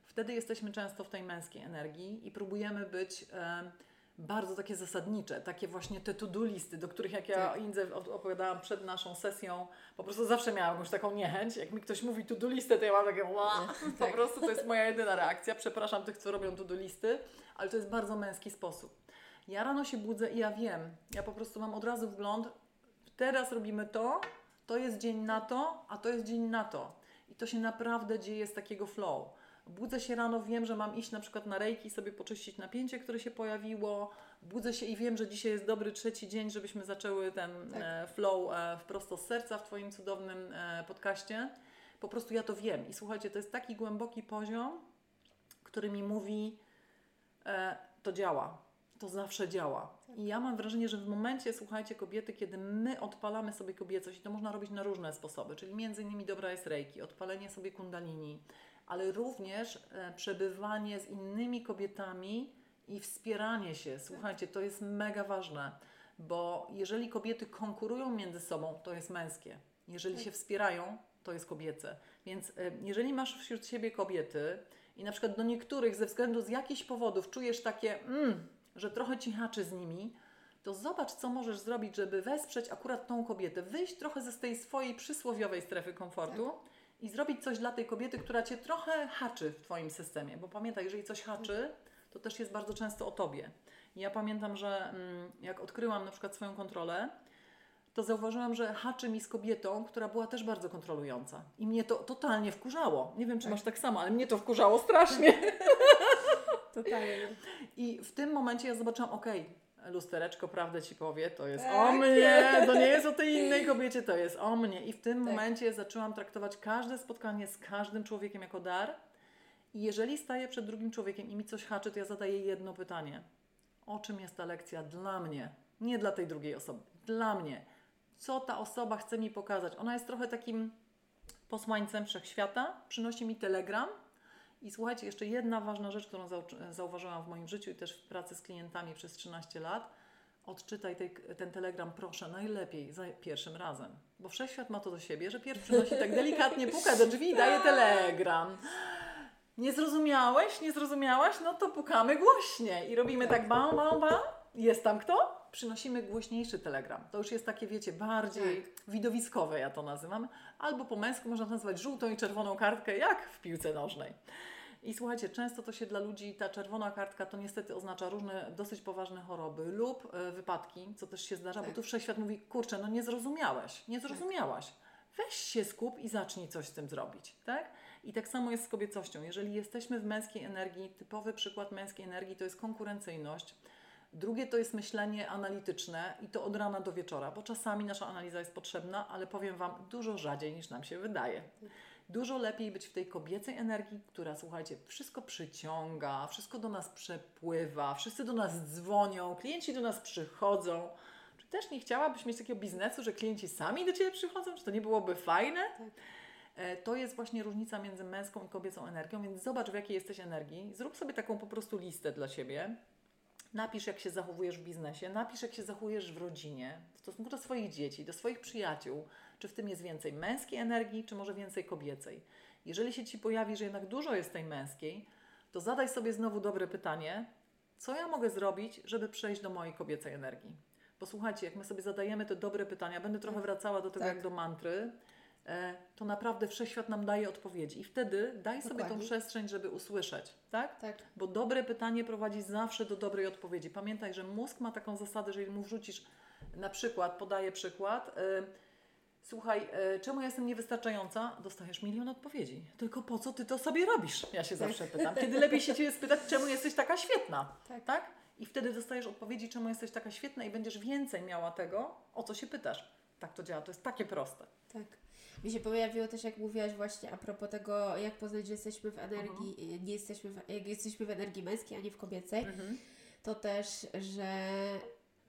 Speaker 2: Wtedy jesteśmy często w tej męskiej energii i próbujemy być e, bardzo takie zasadnicze, takie właśnie te to-do listy, do których jak ja
Speaker 1: Tak.
Speaker 2: Indze op- opowiadałam przed naszą sesją, po prostu zawsze miałam jakąś taką niechęć. Jak mi ktoś mówi to-do listę, to ja mam takie po
Speaker 1: Tak.
Speaker 2: prostu to jest moja jedyna reakcja. Przepraszam tych, co robią to-do listy, ale to jest bardzo męski sposób. Ja rano się budzę i ja wiem, ja po prostu mam od razu wgląd, teraz robimy to, to jest dzień na to, a to jest dzień na to. I to się naprawdę dzieje z takiego flow. Budzę się rano, wiem, że mam iść na przykład na rejki, sobie poczyścić napięcie, które się pojawiło. Budzę się i wiem, że dzisiaj jest dobry trzeci dzień, żebyśmy zaczęły ten
Speaker 1: Tak.
Speaker 2: e, flow e, wprost z serca w Twoim cudownym e, podcaście. Po prostu ja to wiem. I słuchajcie, to jest taki głęboki poziom, który mi mówi, e, to działa. To zawsze działa. I ja mam wrażenie, że w momencie, słuchajcie, kobiety, kiedy my odpalamy sobie kobiecość, i to można robić na różne sposoby, czyli między innymi dobra jest reiki, odpalenie sobie kundalini, ale również e, przebywanie z innymi kobietami i wspieranie się. Słuchajcie, to jest mega ważne, bo jeżeli kobiety konkurują między sobą, to jest męskie. Jeżeli się wspierają, to jest kobiece. Więc e, jeżeli masz wśród siebie kobiety i na przykład do niektórych ze względu z jakichś powodów czujesz takie, mm, że trochę ci haczy z nimi, to zobacz, co możesz zrobić, żeby wesprzeć akurat tą kobietę, wyjść trochę ze tej swojej przysłowiowej strefy komfortu i zrobić coś dla tej kobiety, która cię trochę haczy w twoim systemie. Bo pamiętaj, jeżeli coś haczy, to też jest bardzo często o tobie. Ja pamiętam, że mm, jak odkryłam na przykład swoją kontrolę, to zauważyłam, że haczy mi z kobietą, która była też bardzo kontrolująca. I mnie to totalnie wkurzało. Nie wiem, czy
Speaker 1: Tak.
Speaker 2: masz tak samo, ale mnie to wkurzało strasznie.
Speaker 1: Totalnie.
Speaker 2: I w tym momencie ja zobaczyłam, okej, lustereczko prawdę ci powie, to jest o
Speaker 1: Tak.
Speaker 2: mnie, to nie jest o tej innej kobiecie, to jest o mnie. I w tym
Speaker 1: Tak.
Speaker 2: momencie zaczęłam traktować każde spotkanie z każdym człowiekiem jako dar. I jeżeli staję przed drugim człowiekiem i mi coś haczy, to ja zadaję jedno pytanie. O czym jest ta lekcja dla mnie? Nie dla tej drugiej osoby, dla mnie. Co ta osoba chce mi pokazać? Ona jest trochę takim posłańcem wszechświata, przynosi mi telegram. I słuchajcie, jeszcze jedna ważna rzecz, którą zau- zauważyłam w moim życiu i też w pracy z klientami przez 13 lat. Odczytaj tej, ten telegram, proszę, najlepiej za pierwszym razem. Bo wszechświat ma to do siebie, że pierwszy przynosi tak delikatnie, puka do drzwi i daje telegram. Nie zrozumiałeś? Nie zrozumiałaś? No to pukamy głośniej i robimy tak bam, bam, bam. Jest tam kto? Przynosimy głośniejszy telegram. To już jest takie, wiecie, bardziej widowiskowe, ja to nazywam. Albo po męsku można nazwać żółtą i czerwoną kartkę, jak w piłce nożnej. I słuchajcie, często to się dla ludzi, ta czerwona kartka to niestety oznacza różne dosyć poważne choroby lub e, wypadki, co też się zdarza, bo
Speaker 1: Tak.
Speaker 2: tu wszechświat mówi, kurczę, no nie zrozumiałeś, nie zrozumiałaś. Weź się skup i zacznij coś z tym zrobić, tak? I tak samo jest z kobiecością. Jeżeli jesteśmy w męskiej energii, typowy przykład męskiej energii to jest konkurencyjność. Drugie to jest myślenie analityczne i to od rana do wieczora, bo czasami nasza analiza jest potrzebna, ale powiem Wam dużo rzadziej niż nam się wydaje. Dużo lepiej być w tej kobiecej energii, która, słuchajcie, wszystko przyciąga, wszystko do nas przepływa, wszyscy do nas dzwonią, klienci do nas przychodzą. Czy też nie chciałabyś mieć takiego biznesu, że klienci sami do Ciebie przychodzą? Czy to nie byłoby fajne?
Speaker 1: Tak.
Speaker 2: E, To jest właśnie różnica między męską i kobiecą energią, więc zobacz w jakiej jesteś energii. Zrób sobie taką po prostu listę dla siebie. Napisz, jak się zachowujesz w biznesie, napisz, jak się zachowujesz w rodzinie, w stosunku do swoich dzieci, do swoich przyjaciół. Czy w tym jest więcej męskiej energii, czy może więcej kobiecej. Jeżeli się ci pojawi, że jednak dużo jest tej męskiej, to zadaj sobie znowu dobre pytanie, co ja mogę zrobić, żeby przejść do mojej kobiecej energii. Posłuchajcie, jak my sobie zadajemy te dobre pytania, będę trochę wracała do tego
Speaker 1: Tak.
Speaker 2: jak do mantry, e, to naprawdę wszechświat nam daje odpowiedzi. I wtedy daj sobie tą przestrzeń, żeby usłyszeć, tak?
Speaker 1: Tak.
Speaker 2: Bo dobre pytanie prowadzi zawsze do dobrej odpowiedzi. Pamiętaj, że mózg ma taką zasadę, że jeżeli mu wrzucisz, na przykład, podaję przykład, y, słuchaj, y, czemu ja jestem niewystarczająca? Dostajesz milion odpowiedzi. Tylko po co ty to sobie robisz? Ja się zawsze pytam. Kiedy lepiej się ciebie spytać, czemu jesteś taka świetna?
Speaker 1: Tak.
Speaker 2: tak? I wtedy dostajesz odpowiedzi, czemu jesteś taka świetna i będziesz więcej miała tego, o co się pytasz. Tak to działa, to jest takie proste.
Speaker 1: Tak. Mi się pojawiło też, jak mówiłaś właśnie a propos tego, jak poznać, że jesteśmy w energii, nie jesteśmy w, jak jesteśmy w energii męskiej, a nie w kobiecej, to też, że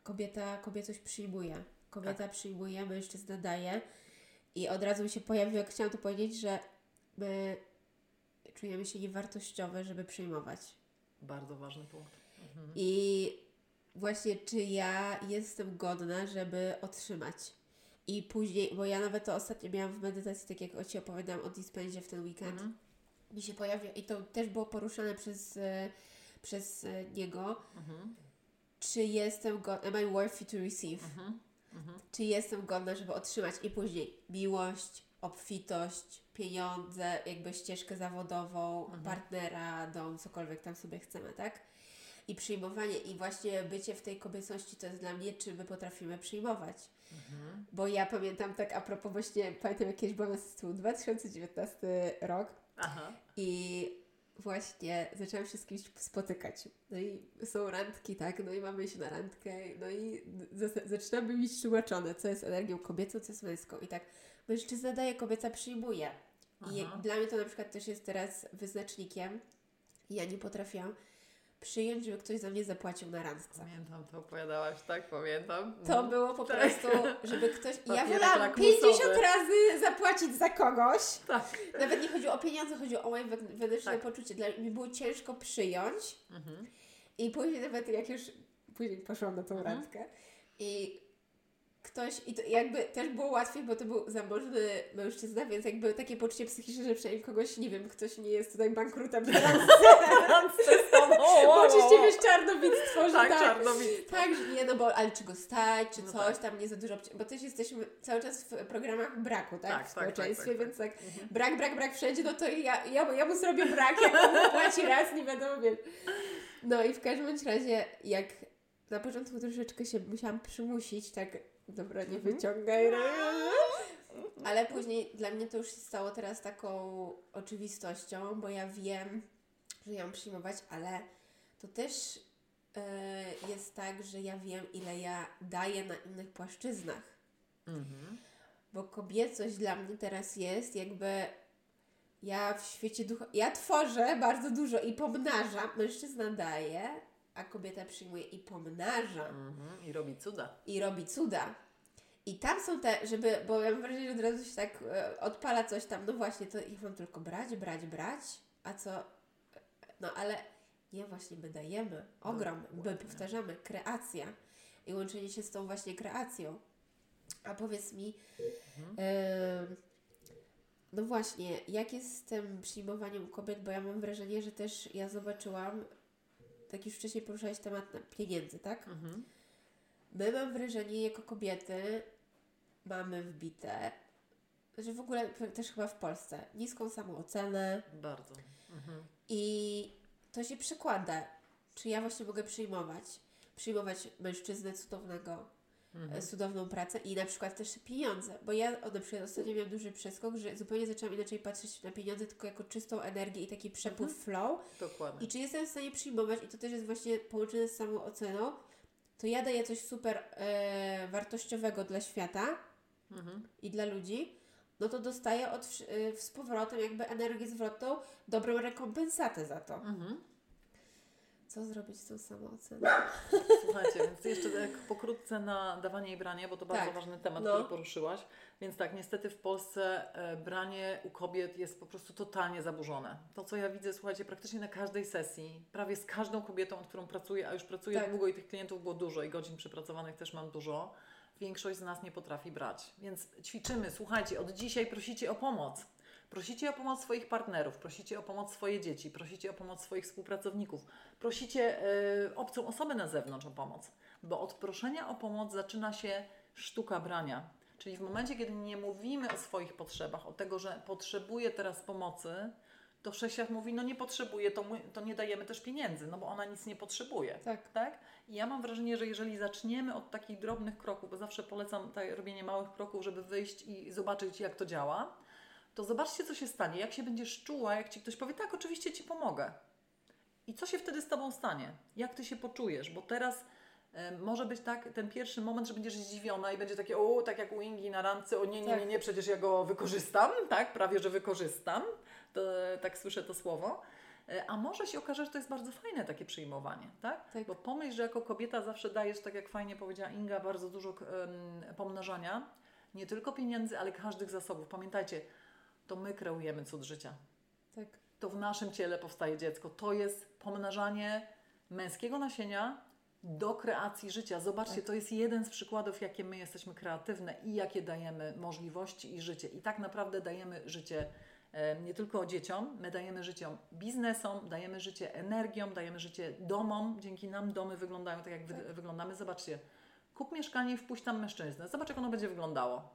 Speaker 1: kobieta kobiecość przyjmuje. Kobieta przyjmuje, mężczyzna daje. I od razu mi się pojawiło, jak chciałam to powiedzieć, że my czujemy się niewartościowe, żeby przyjmować.
Speaker 2: Bardzo ważny punkt. Mhm.
Speaker 1: I właśnie, czy ja jestem godna, żeby otrzymać. I później, bo ja nawet to ostatnio miałam w medytacji, tak jak Ci opowiadałam o dispensie w ten weekend,
Speaker 2: Mhm.
Speaker 1: mi się pojawia i to też było poruszane przez, e, przez e, niego,
Speaker 2: Mhm.
Speaker 1: czy jestem godna, am I worthy to receive?
Speaker 2: Mhm. Mhm.
Speaker 1: Czy jestem godna, żeby otrzymać i później miłość, obfitość, pieniądze, jakby ścieżkę zawodową,
Speaker 2: Mhm.
Speaker 1: partnera, dom, cokolwiek tam sobie chcemy, tak? I przyjmowanie i właśnie bycie w tej kobiecości to jest dla mnie, czy my potrafimy przyjmować.
Speaker 2: Mhm.
Speaker 1: Bo ja pamiętam tak a propos właśnie, pamiętam jak kiedyś byłam na tytuł 2019 rok
Speaker 2: Aha.
Speaker 1: i właśnie zaczęłam się z kimś spotykać. No i są randki, tak? No i mamy iść na randkę, no i zaczynamy mieć tłumaczone, co jest energią kobiecą, co jest męską. I tak mężczyzna daje, kobieca przyjmuje. I
Speaker 2: Aha.
Speaker 1: dla mnie to na przykład też jest teraz wyznacznikiem. Ja nie potrafiłam przyjąć, żeby ktoś za mnie zapłacił na randce.
Speaker 2: Pamiętam, to opowiadałaś, tak? Pamiętam.
Speaker 1: To
Speaker 2: Mhm.
Speaker 1: było po
Speaker 2: Tak.
Speaker 1: prostu, żeby ktoś... Ja wolałam
Speaker 2: lakmusowy.
Speaker 1: 50 razy zapłacić za kogoś.
Speaker 2: Tak.
Speaker 1: Nawet nie chodziło o pieniądze, chodziło o moje wewn- wewnętrzne
Speaker 2: Tak.
Speaker 1: poczucie. Dla mi było ciężko przyjąć.
Speaker 2: Mhm.
Speaker 1: I później nawet jak już później poszłam na tą
Speaker 2: Mhm.
Speaker 1: randkę i ktoś, i to jakby też było łatwiej, bo to był zamożny mężczyzna, więc jakby takie poczucie psychiczne, że przynajmniej kogoś, nie wiem, ktoś nie jest tutaj bankrutem randce. Bo oczywiście wiesz, czarnowictwo, że
Speaker 2: Tak,
Speaker 1: tak.
Speaker 2: czarnowictwo.
Speaker 1: Tak, że nie, no bo ale czy go stać, czy
Speaker 2: No
Speaker 1: coś
Speaker 2: tak.
Speaker 1: tam nie za dużo, bo też jesteśmy cały czas w programach braku, tak,
Speaker 2: Tak,
Speaker 1: w
Speaker 2: tak, tak,
Speaker 1: społeczeństwie,
Speaker 2: tak, tak.
Speaker 1: więc tak
Speaker 2: Mhm.
Speaker 1: brak, brak, brak wszędzie, no to ja, ja, ja mu zrobię brak, jak on zapłaci raz, nie wiadomo, wiesz. No i w każdym razie, jak na początku troszeczkę się musiałam przymusić, tak, dobra, nie
Speaker 2: Mhm.
Speaker 1: wyciągaj, ale później dla mnie to już się stało teraz taką oczywistością, bo ja wiem, że mam przyjmować, ale to też e, jest tak, że ja wiem, ile ja daję na innych płaszczyznach.
Speaker 2: Mhm.
Speaker 1: Bo kobiecość dla mnie teraz jest jakby ja w świecie ducha, ja tworzę bardzo dużo i pomnażam. Mężczyzna daje, a kobieta przyjmuje i pomnaża
Speaker 2: Mhm. I robi cuda.
Speaker 1: i robi cuda. I tam są te, żeby, bo ja mam wrażenie, że od razu się tak e, odpala coś tam, no właśnie, to ich mam tylko brać, brać, brać, a co, no ale nie, właśnie my dajemy, ogrom, my powtarzamy, kreacja i łączenie się z tą właśnie kreacją. A powiedz mi,
Speaker 2: Mhm.
Speaker 1: em, no właśnie, jak jest z tym przyjmowaniem kobiet, bo ja mam wrażenie, że też ja zobaczyłam, tak już wcześniej poruszałeś temat pieniędzy, tak?
Speaker 2: Mhm.
Speaker 1: My mam wrażenie, jako kobiety mamy wbite, że w ogóle też chyba w Polsce, niską samoocenę
Speaker 2: Bardzo. Mhm.
Speaker 1: i to się przekłada, czy ja właśnie mogę przyjmować, przyjmować mężczyznę cudownego,
Speaker 2: Mhm.
Speaker 1: e, cudowną pracę i na przykład też pieniądze, bo ja na przykład ostatnio miałam duży przeskok, że zupełnie zaczęłam inaczej patrzeć na pieniądze, tylko jako czystą energię i taki przepływ
Speaker 2: Mhm.
Speaker 1: flow
Speaker 2: Dokładnie.
Speaker 1: i czy jestem w stanie przyjmować, i to też jest właśnie połączone z samą oceną, to ja daję coś super e, wartościowego dla świata
Speaker 2: Mhm.
Speaker 1: i dla ludzi, no to dostaję od, e, z powrotem jakby energię zwrotną, dobrą rekompensatę za to.
Speaker 2: Mhm.
Speaker 1: Co zrobić z tą samooceną?
Speaker 2: Słuchajcie, więc jeszcze tak pokrótce na dawanie i branie, bo to bardzo
Speaker 1: Tak.
Speaker 2: ważny temat,
Speaker 1: No.
Speaker 2: który poruszyłaś. Więc tak, niestety w Polsce e, branie u kobiet jest po prostu totalnie zaburzone. To, co ja widzę, słuchajcie, praktycznie na każdej sesji, prawie z każdą kobietą, z którą pracuję, a już pracuję
Speaker 1: Tak.
Speaker 2: długo i tych klientów było dużo i godzin przepracowanych też mam dużo, większość z nas nie potrafi brać. Więc ćwiczymy, słuchajcie, od dzisiaj prosicie o pomoc. Prosicie o pomoc swoich partnerów, prosicie o pomoc swoje dzieci, prosicie o pomoc swoich współpracowników, prosicie e, obcą osobę na zewnątrz o pomoc, bo od proszenia o pomoc zaczyna się sztuka brania. Czyli w momencie, kiedy nie mówimy o swoich potrzebach, o tego, że potrzebuję teraz pomocy, to wszechświat mówi, no nie potrzebuję, to, my, to nie dajemy też pieniędzy, no bo ona nic nie potrzebuje.
Speaker 1: Tak.
Speaker 2: Tak? I ja mam wrażenie, że jeżeli zaczniemy od takich drobnych kroków, bo zawsze polecam tak, robienie małych kroków, żeby wyjść i zobaczyć, jak to działa, to zobaczcie, co się stanie. Jak się będziesz czuła, jak ci ktoś powie, tak, oczywiście ci pomogę. I co się wtedy z tobą stanie? Jak ty się poczujesz? Bo teraz e, może być tak, ten pierwszy moment, że będziesz zdziwiona i będzie takie, o, tak jak u Ingi na randce, o nie, nie, nie,
Speaker 1: Tak.
Speaker 2: nie, przecież ja go wykorzystam, tak, prawie, że wykorzystam. To, tak słyszę to słowo. E, A może się okaże, że to jest bardzo fajne takie przyjmowanie, tak?
Speaker 1: Tak.
Speaker 2: Bo pomyśl, że jako kobieta zawsze dajesz, tak jak fajnie powiedziała Inga, bardzo dużo em, pomnażania. Nie tylko pieniędzy, ale każdych zasobów. Pamiętajcie, to my kreujemy cud życia.
Speaker 1: Tak.
Speaker 2: To w naszym ciele powstaje dziecko. To jest pomnażanie męskiego nasienia do kreacji życia. Zobaczcie,
Speaker 1: Tak.
Speaker 2: to jest jeden z przykładów, jakie my jesteśmy kreatywne i jakie dajemy możliwości i życie. I tak naprawdę dajemy życie nie tylko dzieciom, my dajemy życie biznesom, dajemy życie energiom, dajemy życie domom. Dzięki nam domy wyglądają tak, jak
Speaker 1: Tak.
Speaker 2: wyglądamy. Zobaczcie, kup mieszkanie i wpuść tam mężczyznę. Zobacz, jak ono będzie wyglądało.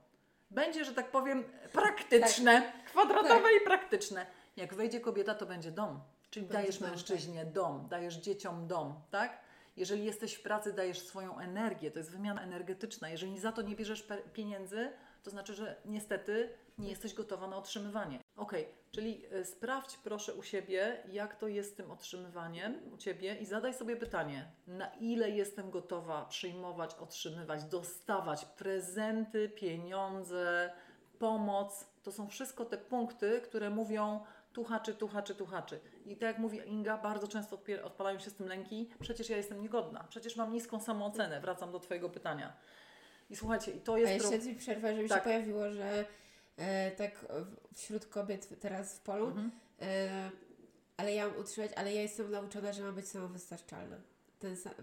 Speaker 2: Będzie, że tak powiem, praktyczne, kwadratowe
Speaker 1: Tak.
Speaker 2: i praktyczne. Jak wejdzie kobieta, to będzie dom. Czyli dajesz
Speaker 1: dom,
Speaker 2: mężczyźnie dom, dajesz dzieciom dom, tak? Jeżeli jesteś w pracy, dajesz swoją energię, to jest wymiana energetyczna. Jeżeli za to nie bierzesz pieniędzy, to znaczy, że niestety nie jesteś gotowa na otrzymywanie. Ok, czyli y, sprawdź proszę u siebie, jak to jest z tym otrzymywaniem u Ciebie i zadaj sobie pytanie, na ile jestem gotowa przyjmować, otrzymywać, dostawać prezenty, pieniądze, pomoc. To są wszystko te punkty, które mówią tu haczy, tu haczy, tu haczy. I tak jak mówi Inga, bardzo często odpalają się z tym lęki, przecież ja jestem niegodna, przecież mam niską samoocenę. Wracam do Twojego pytania. I słuchajcie, i to
Speaker 1: A
Speaker 2: jest...
Speaker 1: jeszcze
Speaker 2: pro-
Speaker 1: Ci przerwę, żeby
Speaker 2: Tak.
Speaker 1: się pojawiło, że e, tak w- wśród kobiet teraz w polu,
Speaker 2: Mhm.
Speaker 1: e, ale ja mam utrzymać, ale ja jestem nauczona, że mam być samowystarczalna. Ten sam,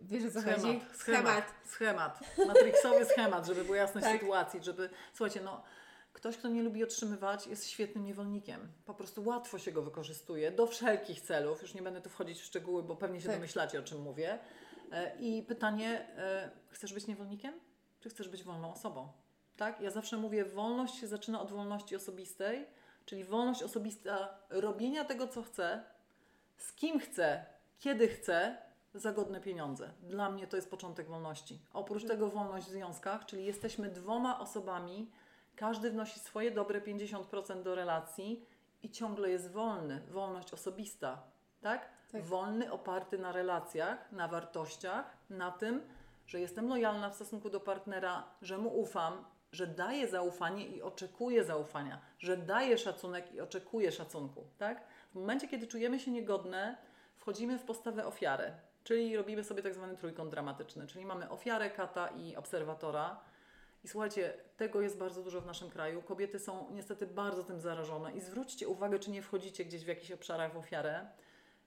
Speaker 1: wiesz o co chodzi?
Speaker 2: Schemat, schemat, schemat. Matrixowy schemat, żeby była jasność
Speaker 1: Tak.
Speaker 2: sytuacji, żeby... Słuchajcie, no... Ktoś, kto nie lubi otrzymywać, jest świetnym niewolnikiem. Po prostu łatwo się go wykorzystuje do wszelkich celów. Już nie będę tu wchodzić w szczegóły, bo pewnie się
Speaker 1: Tak.
Speaker 2: domyślacie, o czym mówię. E, I pytanie, e, chcesz być niewolnikiem, czy chcesz być wolną osobą? Tak? Ja zawsze mówię, wolność się zaczyna od wolności osobistej, czyli wolność osobista robienia tego, co chcę, z kim chcę, kiedy chcę, za godne pieniądze. Dla mnie to jest początek wolności. Oprócz tego wolność w związkach, czyli jesteśmy dwoma osobami, każdy wnosi swoje dobre 50% do relacji i ciągle jest wolny. Wolność osobista, tak?
Speaker 1: Tak.
Speaker 2: Wolny, oparty na relacjach, na wartościach, na tym, że jestem lojalna w stosunku do partnera, że mu ufam, że daję zaufanie i oczekuję zaufania, że daję szacunek i oczekuję szacunku, tak? W momencie, kiedy czujemy się niegodne, wchodzimy w postawę ofiary, czyli robimy sobie tak zwany trójkąt dramatyczny, czyli mamy ofiarę, kata i obserwatora. I słuchajcie, tego jest bardzo dużo w naszym kraju. Kobiety są niestety bardzo tym zarażone. I zwróćcie uwagę, czy nie wchodzicie gdzieś w jakichś obszarach w ofiarę,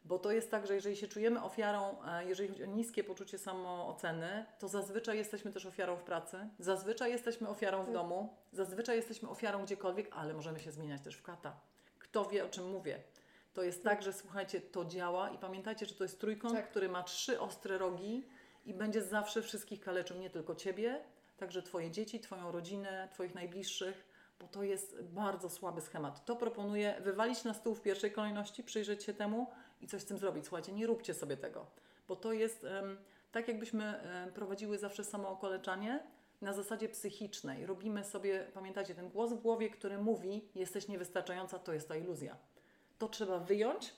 Speaker 2: bo to jest tak, że jeżeli się czujemy ofiarą, e, jeżeli chodzi o niskie poczucie samooceny, to zazwyczaj jesteśmy też ofiarą w pracy, zazwyczaj jesteśmy ofiarą w
Speaker 1: Tak.
Speaker 2: domu, zazwyczaj jesteśmy ofiarą gdziekolwiek, ale możemy się zmieniać też w kata. Kto wie, o czym mówię? To jest tak, że słuchajcie, to działa i pamiętajcie, że to jest trójkąt,
Speaker 1: Tak.
Speaker 2: który ma trzy ostre rogi i będzie zawsze wszystkich kaleczył, nie tylko Ciebie, także Twoje dzieci, Twoją rodzinę, Twoich najbliższych, bo to jest bardzo słaby schemat. To proponuję wywalić na stół w pierwszej kolejności, przyjrzeć się temu i coś z tym zrobić. Słuchajcie, nie róbcie sobie tego, bo to jest tak, jakbyśmy prowadziły zawsze samookoleczanie na zasadzie psychicznej. Robimy sobie, pamiętajcie, ten głos w głowie, który mówi, jesteś niewystarczająca, to jest ta iluzja. To trzeba wyjąć,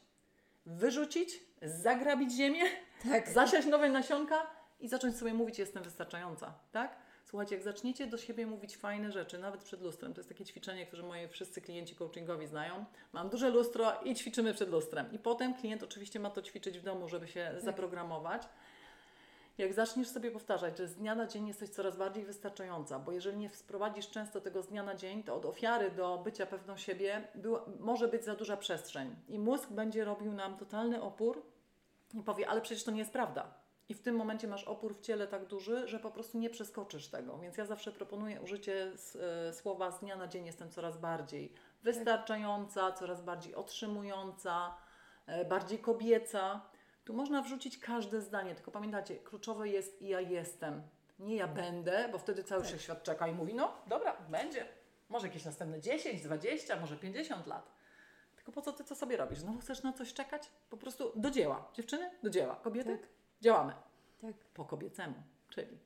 Speaker 2: wyrzucić, zagrabić ziemię,
Speaker 1: Tak.
Speaker 2: zasiać nowe nasionka i zacząć sobie mówić, jestem wystarczająca, tak? Słuchajcie, jak zaczniecie do siebie mówić fajne rzeczy, nawet przed lustrem, to jest takie ćwiczenie, które moi wszyscy klienci coachingowi znają. Mam duże lustro i ćwiczymy przed lustrem. I potem klient oczywiście ma to ćwiczyć w domu, żeby się
Speaker 1: Tak.
Speaker 2: zaprogramować. Jak zaczniesz sobie powtarzać, że z dnia na dzień jesteś coraz bardziej wystarczająca, bo jeżeli nie wprowadzisz często tego z dnia na dzień, to od ofiary do bycia pewną siebie była, może być za duża przestrzeń. I mózg będzie robił nam totalny opór i powie, ale przecież to nie jest prawda. I w tym momencie masz opór w ciele tak duży, że po prostu nie przeskoczysz tego. Więc ja zawsze proponuję użycie e, słowa z dnia na dzień jestem coraz bardziej wystarczająca, coraz bardziej otrzymująca, e, bardziej kobieca. Tu można wrzucić każde zdanie, tylko pamiętajcie, kluczowe jest ja jestem. Nie ja będę, bo wtedy cały
Speaker 1: Tak.
Speaker 2: wszechświat czeka i mówi, no dobra, będzie. Może jakieś następne 10, 20, może 50 lat. Tylko po co ty co sobie robisz? Znowu chcesz na coś czekać? Po prostu do dzieła. Dziewczyny, do dzieła. Kobiety,
Speaker 1: Tak.
Speaker 2: Działamy.
Speaker 1: Tak.
Speaker 2: Po kobiecemu, czyli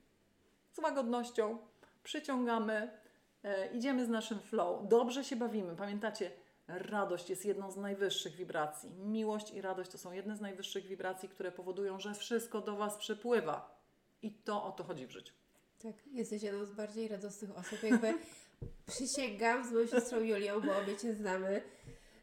Speaker 2: z łagodnością, przyciągamy, e, idziemy z naszym flow, dobrze się bawimy. Pamiętacie, radość jest jedną z najwyższych wibracji. Miłość i radość to są jedne z najwyższych wibracji, które powodują, że wszystko do Was przypływa. I to o to chodzi w życiu.
Speaker 1: Tak, jesteś jedną z bardziej radosnych osób. Jakby przysięgam z moją siostrą Julią, bo obie Cię znamy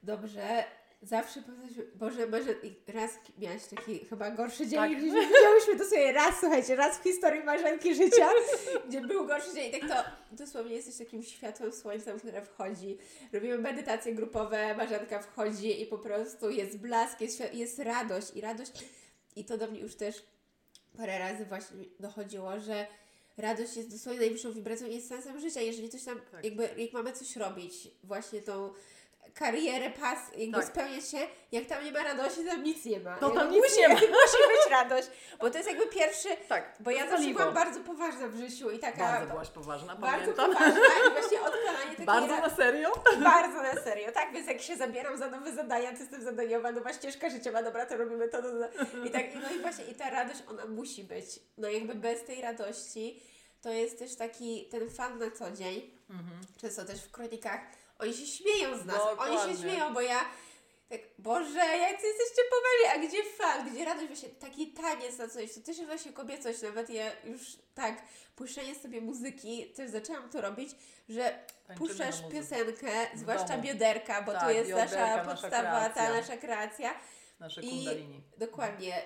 Speaker 1: dobrze. Zawsze powtarzaliśmy, Boże, może i raz miałaś taki chyba gorszy dzień,
Speaker 2: Tak.
Speaker 1: tak. widziałyśmy to sobie raz, słuchajcie, raz w historii Marzenki życia, gdzie był gorszy dzień i tak to dosłownie jesteś takim światłem słońcem, które wchodzi. Robimy medytacje grupowe, Marzenka wchodzi i po prostu jest blask, jest, jest radość i radość i to do mnie już też parę razy właśnie dochodziło, że radość jest dosłownie najwyższą wibracją i jest sensem życia. Jeżeli coś tam,
Speaker 2: Tak.
Speaker 1: jakby, jak mamy coś robić, właśnie tą karierę, pas, jakby
Speaker 2: Tak.
Speaker 1: spełniać się, jak tam nie ma radości, tam nic nie ma.
Speaker 2: To
Speaker 1: Jakby
Speaker 2: tam nic
Speaker 1: musi,
Speaker 2: nie ma.
Speaker 1: musi być radość, bo to jest jakby pierwszy,
Speaker 2: Tak,
Speaker 1: bo ja
Speaker 2: to
Speaker 1: zawsze byłam bardzo poważna w życiu i taka
Speaker 2: Bardzo byłaś poważna,
Speaker 1: bardzo
Speaker 2: pamiętam.
Speaker 1: poważna i właśnie odkładanie takiej
Speaker 2: Bardzo na serio?
Speaker 1: bardzo na serio, tak? Więc jak się zabieram za nowe zadania, to jestem zadaniowa, nowa ścieżka życiowa, dobra, to robimy to, to, to. I tak, no i właśnie, i ta radość, ona musi być. No jakby bez tej radości, to jest też taki, ten fan na co dzień,
Speaker 2: Mhm.
Speaker 1: często też w kronikach, oni się śmieją z nas, oni
Speaker 2: Dokładnie.
Speaker 1: się śmieją, bo ja tak, Boże, jak ty jesteście poważni, a gdzie fan, gdzie radość, właśnie taki taniec na coś, to też jest właśnie kobiecość, nawet ja już tak, puszczenie sobie muzyki, też zaczęłam to robić, że
Speaker 2: Tańczymy
Speaker 1: puszczasz piosenkę, zwłaszcza bioderka, bo to
Speaker 2: Tak,
Speaker 1: jest
Speaker 2: bioderka,
Speaker 1: nasza
Speaker 2: nasza
Speaker 1: podstawa, ta
Speaker 2: kreacja.
Speaker 1: nasza kreacja.
Speaker 2: Nasze
Speaker 1: I-
Speaker 2: kundalini.
Speaker 1: Dokładnie.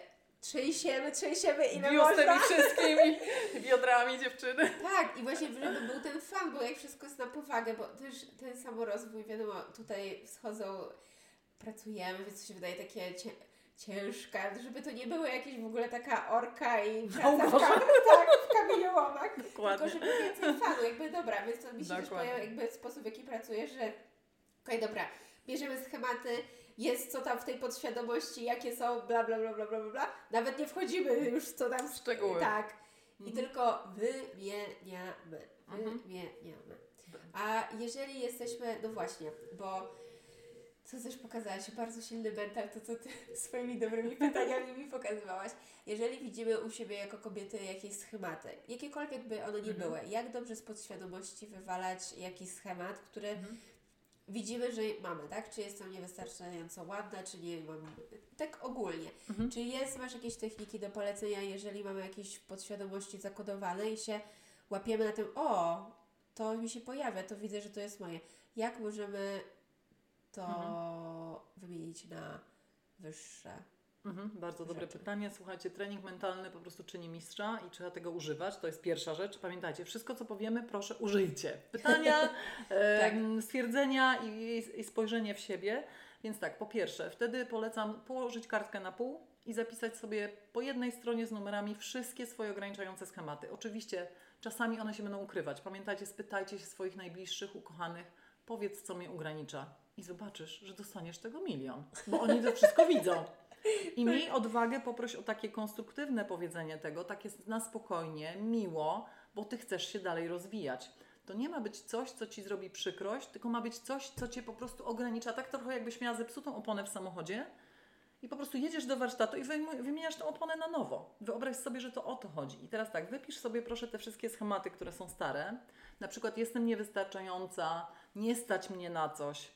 Speaker 1: Trzęsiemy, trzęsiemy ile
Speaker 2: Biust
Speaker 1: można.
Speaker 2: tymi wszystkimi biodrami dziewczyny.
Speaker 1: Tak, i właśnie żeby był ten fan, bo jak wszystko jest na powagę, bo też ten samorozwój, wiadomo, tutaj wschodzą, pracujemy, więc to się wydaje takie cie, ciężka, żeby to nie było jakieś w ogóle taka orka i praca w,
Speaker 2: Małgorzata.
Speaker 1: kam- tak, w kamieniołomach,
Speaker 2: Dokładnie.
Speaker 1: tylko żeby więcej fanu, jakby dobra, więc to mi się też
Speaker 2: Dokładnie.
Speaker 1: pojawia jakby sposób, w jaki pracujesz, że okej, dobra, bierzemy schematy, jest co tam w tej podświadomości, jakie są, bla, bla, bla, bla, bla, bla, bla. Nawet nie wchodzimy już w co tam
Speaker 2: Szczegóły.
Speaker 1: Tak. I
Speaker 2: Mhm.
Speaker 1: tylko wymieniamy.
Speaker 2: Mhm.
Speaker 1: Wymieniamy. A jeżeli jesteśmy, no właśnie, bo co też pokazałaś, bardzo silny mental, to co Ty swoimi dobrymi pytaniami mi pokazywałaś. Jeżeli widzimy u siebie jako kobiety jakieś schematy, jakiekolwiek by one nie
Speaker 2: Mhm.
Speaker 1: były, jak dobrze z podświadomości wywalać jakiś schemat, który
Speaker 2: Mhm.
Speaker 1: Widzimy, że mamy, tak? Czy jestem niewystarczająco ładna, czy nie mam. Tak ogólnie.
Speaker 2: Mhm.
Speaker 1: Czy jest, masz jakieś techniki do polecenia, jeżeli mamy jakieś podświadomości zakodowane i się łapiemy na tym, o, to mi się pojawia, to widzę, że to jest moje. Jak możemy to
Speaker 2: Mhm.
Speaker 1: wymienić na wyższe?
Speaker 2: Mhm, bardzo dobre
Speaker 1: rzeczy.
Speaker 2: pytanie. Słuchajcie, trening mentalny po prostu czyni mistrza i trzeba tego używać. To jest pierwsza rzecz. Pamiętajcie, wszystko co powiemy, proszę użyjcie. Pytania, em, stwierdzenia i, i spojrzenie w siebie. Więc tak, po pierwsze, wtedy polecam położyć kartkę na pół i zapisać sobie po jednej stronie z numerami wszystkie swoje ograniczające schematy. Oczywiście czasami one się będą ukrywać. Pamiętajcie, spytajcie się swoich najbliższych, ukochanych, powiedz co mnie ogranicza. I zobaczysz, że dostaniesz tego milion, bo oni to wszystko widzą. I miej odwagę, poproś o takie konstruktywne powiedzenie tego, takie na spokojnie, miło, bo ty chcesz się dalej rozwijać. To nie ma być coś, co ci zrobi przykrość, tylko ma być coś, co cię po prostu ogranicza. Tak trochę jakbyś miała zepsutą oponę w samochodzie i po prostu jedziesz do warsztatu i wymieniasz tę oponę na nowo. Wyobraź sobie, że to o to chodzi. I teraz tak, wypisz sobie proszę te wszystkie schematy, które są stare. Na przykład jestem niewystarczająca, nie stać mnie na coś.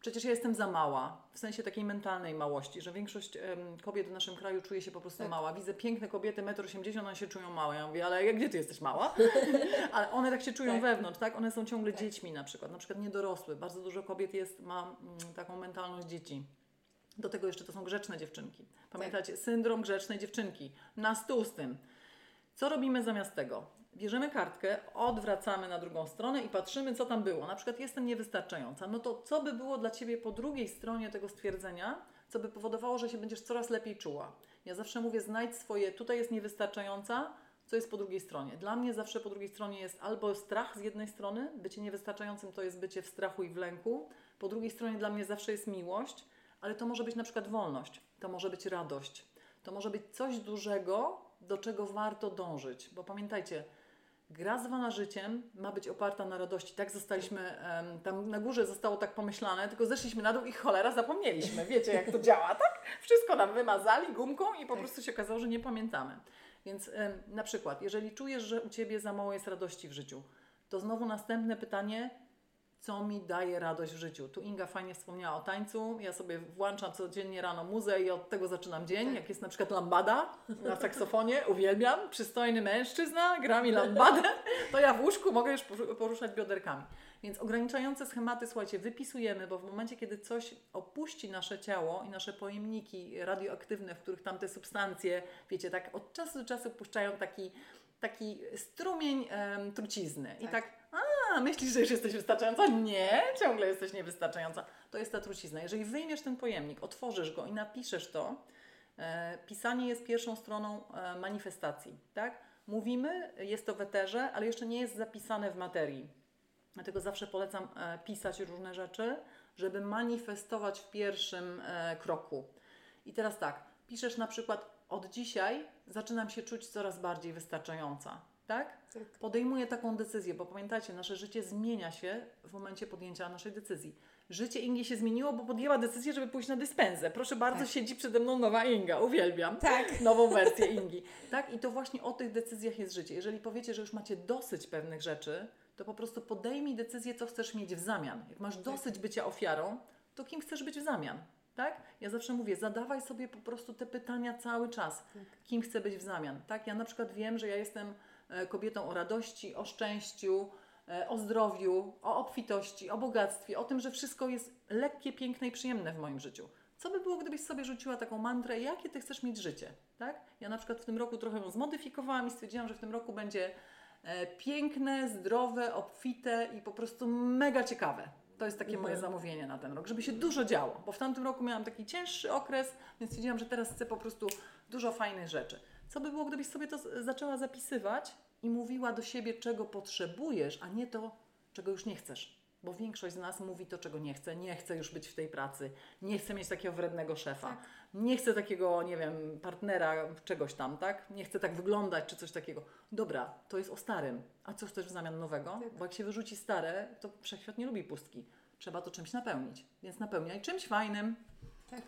Speaker 2: Przecież ja jestem za mała, w sensie takiej mentalnej małości, że większość em, kobiet w naszym kraju czuje się po prostu
Speaker 1: Tak.
Speaker 2: mała. Widzę piękne kobiety, 1,80 m, one się czują małe. Ja mówię, ale jak- gdzie ty jesteś mała? ale one tak się czują
Speaker 1: Tak.
Speaker 2: wewnątrz, tak? One są ciągle
Speaker 1: Tak.
Speaker 2: dziećmi na przykład, na przykład niedorosłe. Bardzo dużo kobiet jest, ma mm, taką mentalność dzieci. Do tego jeszcze to są grzeczne dziewczynki. Pamiętacie, syndrom grzecznej dziewczynki. Na stół z tym. Co robimy zamiast tego? Bierzemy kartkę, odwracamy na drugą stronę i patrzymy, co tam było. Na przykład jestem niewystarczająca. No to co by było dla Ciebie po drugiej stronie tego stwierdzenia, co by powodowało, że się będziesz coraz lepiej czuła? Ja zawsze mówię, znajdź swoje, tutaj jest niewystarczająca, co jest po drugiej stronie. Dla mnie zawsze po drugiej stronie jest albo strach z jednej strony, bycie niewystarczającym to jest bycie w strachu i w lęku. Po drugiej stronie dla mnie zawsze jest miłość, ale to może być na przykład wolność, to może być radość, to może być coś dużego, do czego warto dążyć. Bo pamiętajcie, gra zwana życiem ma być oparta na radości. Tak zostaliśmy, em, tam na górze zostało tak pomyślane, tylko zeszliśmy na dół i cholera zapomnieliśmy. Wiecie jak to działa, tak? Wszystko nam wymazali gumką i po
Speaker 1: Tak.
Speaker 2: prostu się okazało, że nie pamiętamy. Więc em, na przykład, jeżeli czujesz, że u Ciebie za mało jest radości w życiu, to znowu następne pytanie, co mi daje radość w życiu. Tu Inga fajnie wspomniała o tańcu. Ja sobie włączam codziennie rano muzę i od tego zaczynam dzień. Jak jest na przykład lambada na saksofonie, uwielbiam. Przystojny mężczyzna, gra mi lambadę, to ja w łóżku mogę już poru- poruszać bioderkami. Więc ograniczające schematy, słuchajcie, wypisujemy, bo w momencie, kiedy coś opuści nasze ciało i nasze pojemniki radioaktywne, w których tam te substancje, wiecie, tak od czasu do czasu puszczają taki, taki strumień em, trucizny. I
Speaker 1: Tak.
Speaker 2: A, myślisz, że już jesteś wystarczająca? Nie, ciągle jesteś niewystarczająca. To jest ta trucizna. Jeżeli wyjmiesz ten pojemnik, otworzysz go i napiszesz to, e, pisanie jest pierwszą stroną e, manifestacji, tak? Mówimy, jest to w eterze, ale jeszcze nie jest zapisane w materii. Dlatego zawsze polecam e, pisać różne rzeczy, żeby manifestować w pierwszym e, kroku. I teraz tak, piszesz na przykład od dzisiaj zaczynam się czuć coraz bardziej wystarczająca, tak?
Speaker 1: Tak.
Speaker 2: Podejmuję taką decyzję, bo pamiętajcie, nasze życie zmienia się w momencie podjęcia naszej decyzji. Życie Ingi się zmieniło, bo podjęła decyzję, żeby pójść na dyspensę. Proszę bardzo,
Speaker 1: Tak.
Speaker 2: siedzi przede mną nowa Inga, uwielbiam
Speaker 1: Tak.
Speaker 2: nową wersję Ingi. Tak? I to właśnie o tych decyzjach jest życie. Jeżeli powiecie, że już macie dosyć pewnych rzeczy, to po prostu podejmij decyzję, co chcesz mieć w zamian. Jak masz dosyć bycia ofiarą, to kim chcesz być w zamian? Tak? Ja zawsze mówię, zadawaj sobie po prostu te pytania cały czas. Kim chcę być w zamian? Tak? Ja na przykład wiem, że ja jestem e, kobietą o radości, o szczęściu, e, o zdrowiu, o obfitości, o bogactwie, o tym, że wszystko jest lekkie, piękne i przyjemne w moim życiu. Co by było, gdybyś sobie rzuciła taką mantrę, jakie ty chcesz mieć życie? Tak? Ja na przykład w tym roku trochę ją zmodyfikowałam i stwierdziłam, że w tym roku będzie e, piękne, zdrowe, obfite i po prostu mega ciekawe. To jest takie moje zamówienie na ten rok, żeby się dużo działo, bo w tamtym roku miałam taki cięższy okres, więc stwierdziłam, że teraz chcę po prostu dużo fajnych rzeczy. Co by było, gdybyś sobie to zaczęła zapisywać i mówiła do siebie, czego potrzebujesz, a nie to, czego już nie chcesz. Bo większość z nas mówi to, czego nie chce. Nie chce już być w tej pracy, nie chce mieć takiego wrednego szefa,
Speaker 1: Tak.
Speaker 2: nie chce takiego, nie wiem, partnera, czegoś tam, tak? Nie chce tak wyglądać czy coś takiego. Dobra, to jest o starym. A co chcesz w zamian nowego?
Speaker 1: Tak.
Speaker 2: Bo jak się wyrzuci stare, to wszechświat nie lubi pustki. Trzeba to czymś napełnić. Więc napełniaj czymś fajnym.
Speaker 1: Tak.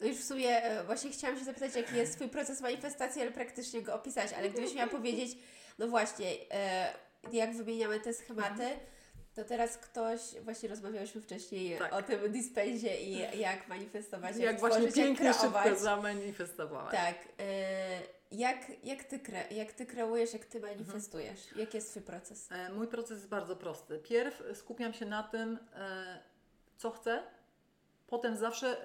Speaker 1: No już w sumie e, właśnie chciałam się zapytać, jaki jest Twój proces manifestacji, ale praktycznie go opisać. Ale gdybyś miała powiedzieć, no właśnie, e, jak wymieniamy te schematy, to teraz ktoś, właśnie rozmawiałyśmy wcześniej
Speaker 2: Tak.
Speaker 1: o tym dispensie i jak manifestować, jak,
Speaker 2: Jak właśnie pięknie,
Speaker 1: jak kreować.
Speaker 2: zamanifestowałaś.
Speaker 1: Tak. E, jak, jak, ty kre, jak Ty kreujesz, jak Ty manifestujesz? Jaki jest Twój proces?
Speaker 2: Mój proces jest bardzo prosty. Pierw skupiam się na tym, co chcę, potem zawsze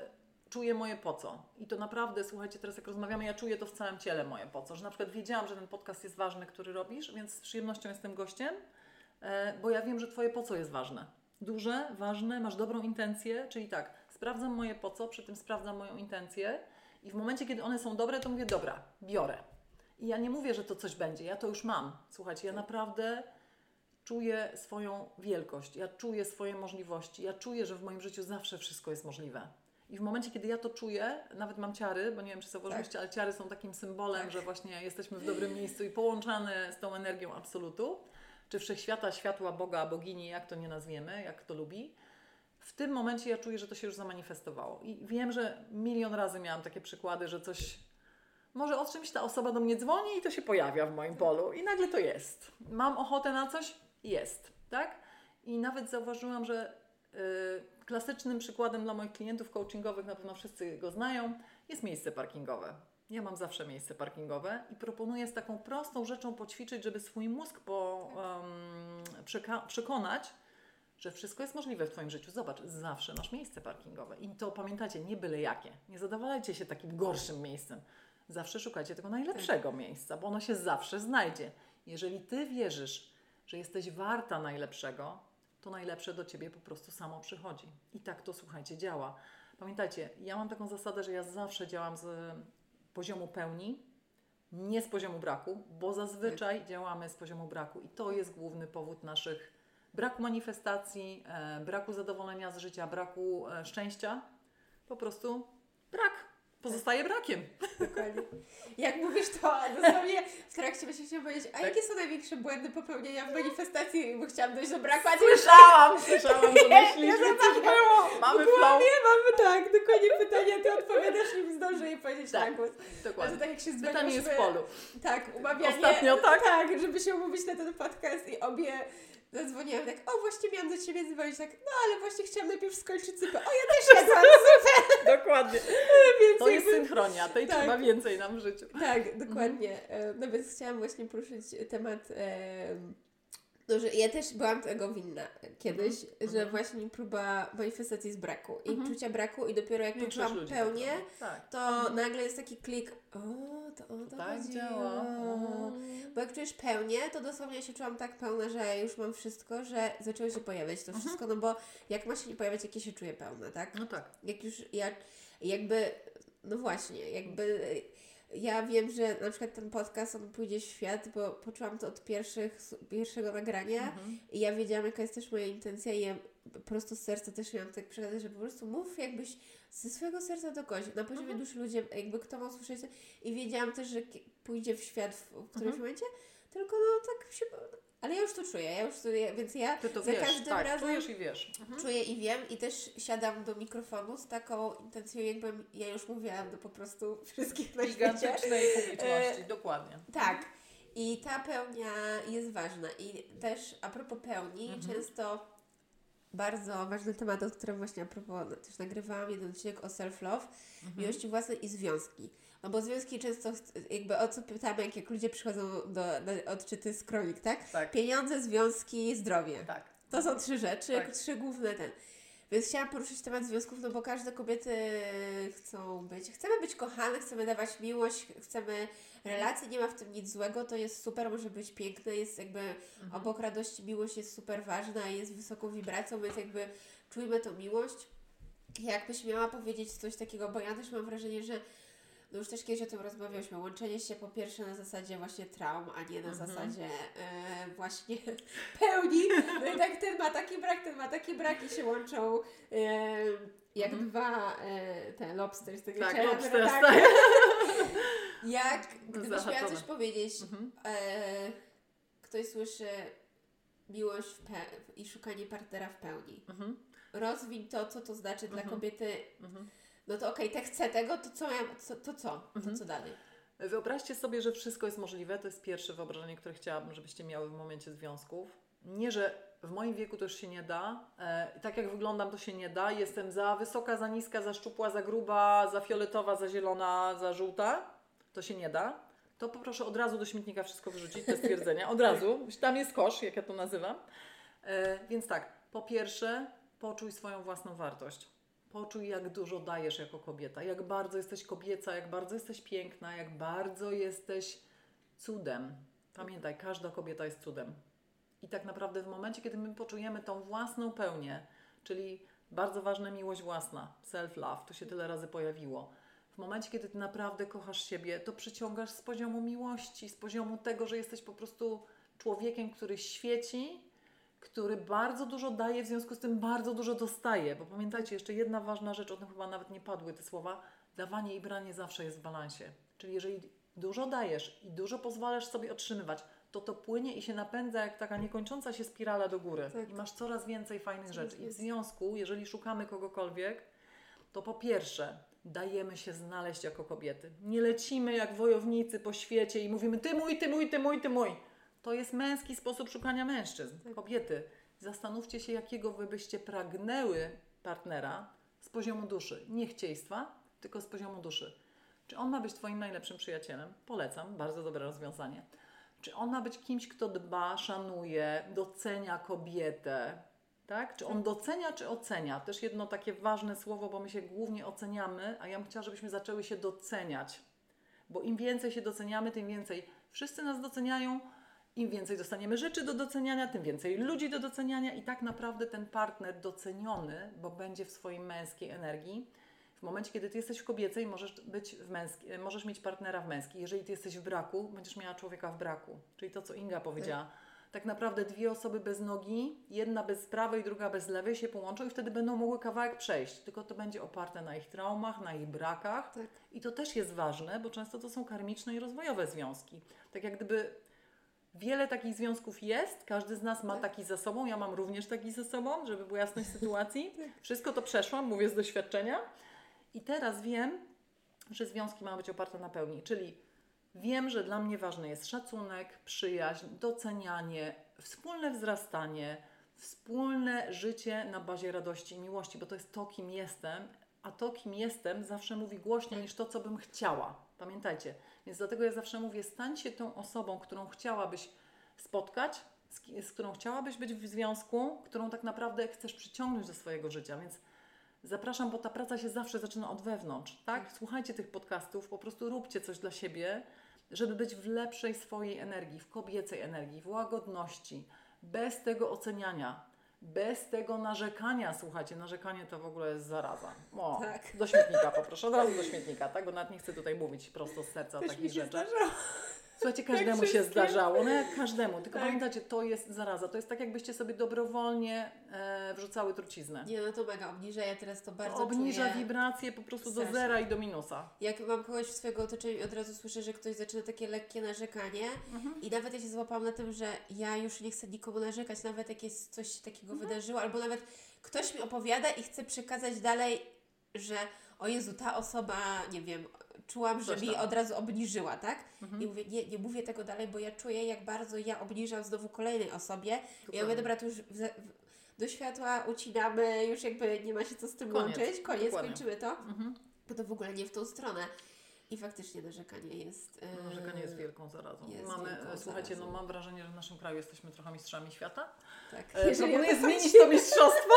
Speaker 2: czuję moje po co. I to naprawdę, słuchajcie, teraz jak rozmawiamy, ja czuję to w całym ciele moje po co. Że na przykład wiedziałam, że ten podcast jest ważny, który robisz, więc z przyjemnością jestem gościem, e, bo ja wiem, że Twoje po co jest ważne. Duże, ważne, masz dobrą intencję, czyli tak, sprawdzam moje po co, przy tym sprawdzam moją intencję i w momencie, kiedy one są dobre, to mówię, dobra, biorę. I ja nie mówię, że to coś będzie, ja to już mam. Słuchajcie, ja naprawdę czuję swoją wielkość, ja czuję swoje możliwości, ja czuję, że w moim życiu zawsze wszystko jest możliwe. I w momencie, kiedy ja to czuję, nawet mam ciary, bo nie wiem, czy zauważyliście, ale ciary są takim symbolem,
Speaker 1: Tak.
Speaker 2: że właśnie jesteśmy w dobrym miejscu i połączane z tą energią absolutu, czy wszechświata, światła, Boga, bogini, jak to nie nazwiemy, jak kto lubi. W tym momencie ja czuję, że to się już zamanifestowało. I wiem, że milion razy miałam takie przykłady, że coś może o czymś ta osoba do mnie dzwoni i to się pojawia w moim polu i nagle to jest. Mam ochotę na coś? Jest, tak? I nawet zauważyłam, że y, klasycznym przykładem dla moich klientów coachingowych, na pewno wszyscy go znają, jest miejsce parkingowe. Ja mam zawsze miejsce parkingowe i proponuję z taką prostą rzeczą poćwiczyć, żeby swój mózg po, um, przekonać, że wszystko jest możliwe w Twoim życiu. Zobacz, zawsze masz miejsce parkingowe. I to pamiętajcie, nie byle jakie. Nie zadawalajcie się takim gorszym miejscem. Zawsze szukajcie tego najlepszego miejsca, bo ono się zawsze znajdzie. Jeżeli Ty wierzysz, że jesteś warta najlepszego, to najlepsze do Ciebie po prostu samo przychodzi. I tak to, słuchajcie, działa. Pamiętajcie, ja mam taką zasadę, że ja zawsze działam z poziomu pełni, nie z poziomu braku, bo zazwyczaj działamy z poziomu braku i to jest główny powód naszych braku manifestacji, e, braku zadowolenia z życia, braku e, szczęścia. Po prostu brak. Pozostaje brakiem.
Speaker 1: Dokładnie. Jak mówisz to, dosłownie w trakcie myślę, chciałam powiedzieć, a jakie są największe błędy popełnienia w manifestacji, bo chciałam dojść do braku, a
Speaker 2: Słyszałam, słyszałam, że
Speaker 1: Nie,
Speaker 2: myślisz,
Speaker 1: nie
Speaker 2: że coś było. Mamy flow.
Speaker 1: Dokładnie, mamy tak, dokładnie pytanie, ty odpowiadasz, nim zdążę je powiedzieć
Speaker 2: Tak,
Speaker 1: na głos.
Speaker 2: Dokładnie.
Speaker 1: tak jak się
Speaker 2: Pytanie jest w polu.
Speaker 1: Tak, umawianie.
Speaker 2: Ostatnio, tak?
Speaker 1: Tak, żeby się umówić na ten podcast i obie zadzwoniłam tak, o właśnie miałam do Ciebie dzwonić, tak, no ale właśnie chciałam najpierw skończyć sypę. O, ja też jadłam sypę,
Speaker 2: Dokładnie.
Speaker 1: więc
Speaker 2: To jest
Speaker 1: jakby-
Speaker 2: synchronia, tej
Speaker 1: Tak.
Speaker 2: trzeba więcej nam w życiu.
Speaker 1: Tak, dokładnie. E, No więc chciałam właśnie poruszyć temat, e, no, że ja też byłam tego winna kiedyś,
Speaker 2: Mhm,
Speaker 1: że
Speaker 2: mhm.
Speaker 1: właśnie próba manifestacji z braku i
Speaker 2: Mhm.
Speaker 1: czucia braku i dopiero jak
Speaker 2: Większość
Speaker 1: poczułam pełnię,
Speaker 2: tak. Tak.
Speaker 1: to nagle jest taki klik, o, to o to
Speaker 2: Tak
Speaker 1: chodziło.
Speaker 2: działa. Mhm.
Speaker 1: Bo jak czujesz pełnię, to dosłownie się czułam tak pełna, że już mam wszystko, że zaczęło się pojawiać to
Speaker 2: Mhm.
Speaker 1: wszystko, no bo jak ma się nie pojawiać, jak ja się czuję pełna, tak?
Speaker 2: No tak.
Speaker 1: Jak już, jak, jakby, no właśnie, jakby ja wiem, że na przykład ten podcast, on pójdzie w świat, bo poczułam to od pierwszych, pierwszego nagrania
Speaker 2: Mhm.
Speaker 1: i ja wiedziałam, jaka jest też moja intencja i ja prosto z serca też miałam tak przekazać, że po prostu mów jakbyś ze swojego serca do kogoś, na poziomie
Speaker 2: Mhm.
Speaker 1: duszy ludzie, jakby kto ma usłyszeć i wiedziałam też, że pójdzie w świat w, w którymś
Speaker 2: Mhm.
Speaker 1: momencie, tylko no tak się, ale ja już to czuję, ja już to, więc ja
Speaker 2: Ty to
Speaker 1: za
Speaker 2: wiesz,
Speaker 1: każdym
Speaker 2: tak,
Speaker 1: razem
Speaker 2: czujesz i wiesz. Mhm.
Speaker 1: czuję i wiem i też siadam do mikrofonu z taką intencją, jakbym ja już mówiłam do po prostu wszystkich na.
Speaker 2: Gigantycznej publiczności, dokładnie.
Speaker 1: Tak. I ta pełnia jest ważna. I też a propos pełni,
Speaker 2: Mhm.
Speaker 1: często bardzo ważny temat, o którym właśnie a propos też nagrywałam jeden odcinek o self-love,
Speaker 2: Mhm.
Speaker 1: miłości własnej i związki. No bo związki często jakby o co pytamy, jak, ludzie przychodzą do, na odczyty z kronik, tak?
Speaker 2: Tak,
Speaker 1: Pieniądze, związki, zdrowie.
Speaker 2: tak.
Speaker 1: To są trzy rzeczy,
Speaker 2: Tak.
Speaker 1: trzy główne ten. Więc chciałam poruszyć temat związków, no bo każde kobiety chcą być, chcemy być kochane, chcemy dawać miłość, chcemy relacje, nie ma w tym nic złego, to jest super, może być piękne, jest jakby
Speaker 2: Mhm.
Speaker 1: obok radości miłość jest super ważna i jest wysoką wibracją, więc jakby czujmy tą miłość. Jakbyś miała powiedzieć coś takiego, bo ja też mam wrażenie, że no już też kiedyś o tym rozmawiałyśmy, łączenie się po pierwsze na zasadzie właśnie traum, a nie na
Speaker 2: Mhm.
Speaker 1: zasadzie e, właśnie pełni. No i tak ten ma taki brak, ten ma taki brak i się łączą e, jak
Speaker 2: Mhm.
Speaker 1: dwa e, te lobsters. Tak,
Speaker 2: Tak,
Speaker 1: wiecie,
Speaker 2: lobsters,
Speaker 1: tak.
Speaker 2: tak.
Speaker 1: Jak, gdybyś miała coś powiedzieć,
Speaker 2: Mhm.
Speaker 1: e, ktoś słyszy miłość i szukanie partnera w pełni.
Speaker 2: Mhm.
Speaker 1: Rozwiń to, co to znaczy dla
Speaker 2: Mhm.
Speaker 1: kobiety.
Speaker 2: Mhm.
Speaker 1: No to okej, te chcę tego, to co, ja, co, to co? To
Speaker 2: Mhm.
Speaker 1: co dalej?
Speaker 2: Wyobraźcie sobie, że wszystko jest możliwe. To jest pierwsze wyobrażenie, które chciałabym, żebyście miały w momencie związków. Nie, że w moim wieku to już się nie da. E, tak jak wyglądam, to się nie da. Jestem za wysoka, za niska, za szczupła, za gruba, za fioletowa, za zielona, za żółta. To się nie da. To poproszę od razu do śmietnika wszystko wyrzucić, te stwierdzenia. Od razu. Tam jest kosz, jak ja to nazywam. E, więc tak, po pierwsze, poczuj swoją własną wartość. Poczuj, jak dużo dajesz jako kobieta, jak bardzo jesteś kobieca, jak bardzo jesteś piękna, jak bardzo jesteś cudem. Pamiętaj, każda kobieta jest cudem. I tak naprawdę w momencie, kiedy my poczujemy tą własną pełnię, czyli bardzo ważna miłość własna, self-love, to się tyle razy pojawiło. W momencie, kiedy ty naprawdę kochasz siebie, to przyciągasz z poziomu miłości, z poziomu tego, że jesteś po prostu człowiekiem, który świeci, który bardzo dużo daje, w związku z tym bardzo dużo dostaje. Bo pamiętajcie, jeszcze jedna ważna rzecz, o tym chyba nawet nie padły te słowa, dawanie i branie zawsze jest w balansie. Czyli jeżeli dużo dajesz i dużo pozwalasz sobie otrzymywać, to to płynie i się napędza jak taka niekończąca się spirala do góry.
Speaker 1: Tak.
Speaker 2: I masz coraz więcej fajnych
Speaker 1: Coraz
Speaker 2: rzeczy. I w związku, jeżeli szukamy kogokolwiek, to po pierwsze dajemy się znaleźć jako kobiety. Nie lecimy jak wojownicy po świecie i mówimy ty mój, ty mój, ty mój, ty mój. To jest męski sposób szukania mężczyzn.
Speaker 1: Tak.
Speaker 2: Kobiety, zastanówcie się, jakiego wy byście pragnęły partnera z poziomu duszy. Nie chcieństwa, tylko z poziomu duszy. Czy on ma być Twoim najlepszym przyjacielem? Polecam, bardzo dobre rozwiązanie. Czy on ma być kimś, kto dba, szanuje, docenia kobietę? Tak? Czy on docenia, czy ocenia? Też jedno takie ważne słowo, bo my się głównie oceniamy, a ja bym chciała, żebyśmy zaczęły się doceniać. Bo im więcej się doceniamy, tym więcej wszyscy nas doceniają, im więcej dostaniemy rzeczy do doceniania, tym więcej ludzi do doceniania i tak naprawdę ten partner doceniony, bo będzie w swojej męskiej energii, w momencie, kiedy ty jesteś w kobiecej, możesz, być w męski, możesz mieć partnera w męskiej. Jeżeli ty jesteś w braku, będziesz miała człowieka w braku. Czyli to, co Inga powiedziała. Tak naprawdę dwie osoby bez nogi, jedna bez prawej, druga bez lewej się połączą i wtedy będą mogły kawałek przejść. Tylko to będzie oparte na ich traumach, na ich brakach.
Speaker 1: Tak.
Speaker 2: I to też jest ważne, bo często to są karmiczne i rozwojowe związki. Tak jak gdyby wiele takich związków jest, każdy z nas ma
Speaker 1: Tak.
Speaker 2: taki za sobą, ja mam również taki za sobą, żeby była jasność sytuacji. Wszystko to przeszłam, mówię z doświadczenia. I teraz wiem, że związki mają być oparte na pełni, czyli wiem, że dla mnie ważny jest szacunek, przyjaźń, docenianie, wspólne wzrastanie, wspólne życie na bazie radości i miłości, bo to jest to, kim jestem, a to, kim jestem, zawsze mówi głośniej niż to, co bym chciała. Pamiętajcie. Więc dlatego ja zawsze mówię, stań się tą osobą, którą chciałabyś spotkać, z, z którą chciałabyś być w związku, którą tak naprawdę chcesz przyciągnąć do swojego życia. Więc zapraszam, bo ta praca się zawsze zaczyna od wewnątrz, tak? Słuchajcie tych podcastów, po prostu róbcie coś dla siebie, żeby być w lepszej swojej energii, w kobiecej energii, w łagodności, bez tego oceniania, bez tego narzekania. Słuchajcie, narzekanie to w ogóle jest zaraza. O,
Speaker 1: Tak.
Speaker 2: Do śmietnika poproszę, od razu do śmietnika, tak? Bo nawet nie chcę tutaj mówić prosto z serca
Speaker 1: Też
Speaker 2: takich
Speaker 1: mi się zdarzało.
Speaker 2: Słuchajcie, każdemu się zdarzało, no jak każdemu. Tylko
Speaker 1: Tak.
Speaker 2: pamiętajcie, to jest zaraza. To jest tak, jakbyście sobie dobrowolnie e, wrzucały truciznę.
Speaker 1: Nie, no to mega obniża, ja teraz to bardzo
Speaker 2: To obniża
Speaker 1: czuję.
Speaker 2: wibracje po prostu do
Speaker 1: Strasznie.
Speaker 2: zera i do minusa.
Speaker 1: Jak mam kogoś w swojego otoczenia i od razu słyszę, że ktoś zaczyna takie lekkie narzekanie
Speaker 2: Mhm.
Speaker 1: i nawet ja się złapałam na tym, że ja już nie chcę nikomu narzekać, nawet jak jest coś takiego
Speaker 2: Mhm.
Speaker 1: wydarzyło, albo nawet ktoś mi opowiada i chce przekazać dalej, że o Jezu, ta osoba, nie wiem, czułam, że mi.
Speaker 2: Mhm.
Speaker 1: od razu obniżyła, tak? I mówię, nie, nie mówię tego dalej, bo ja czuję, jak bardzo ja obniżam znowu kolejnej osobie. I ja mówię,
Speaker 2: Dokładnie.
Speaker 1: dobra, to już w, w, do światła ucinamy, już jakby nie ma się co z tym
Speaker 2: Koniec.
Speaker 1: łączyć, koniec,
Speaker 2: Dokładnie.
Speaker 1: kończymy to
Speaker 2: Mhm.
Speaker 1: bo to w ogóle nie w tą stronę. I faktycznie narzekanie jest. e,
Speaker 2: Narzekanie jest wielką zarazą.
Speaker 1: jest
Speaker 2: Mamy,
Speaker 1: wielką
Speaker 2: e, słuchajcie,
Speaker 1: zarazą.
Speaker 2: no mam wrażenie, że w naszym kraju jesteśmy trochę mistrzami świata.
Speaker 1: Tak.
Speaker 2: E, Proponuję zmienić to mistrzostwo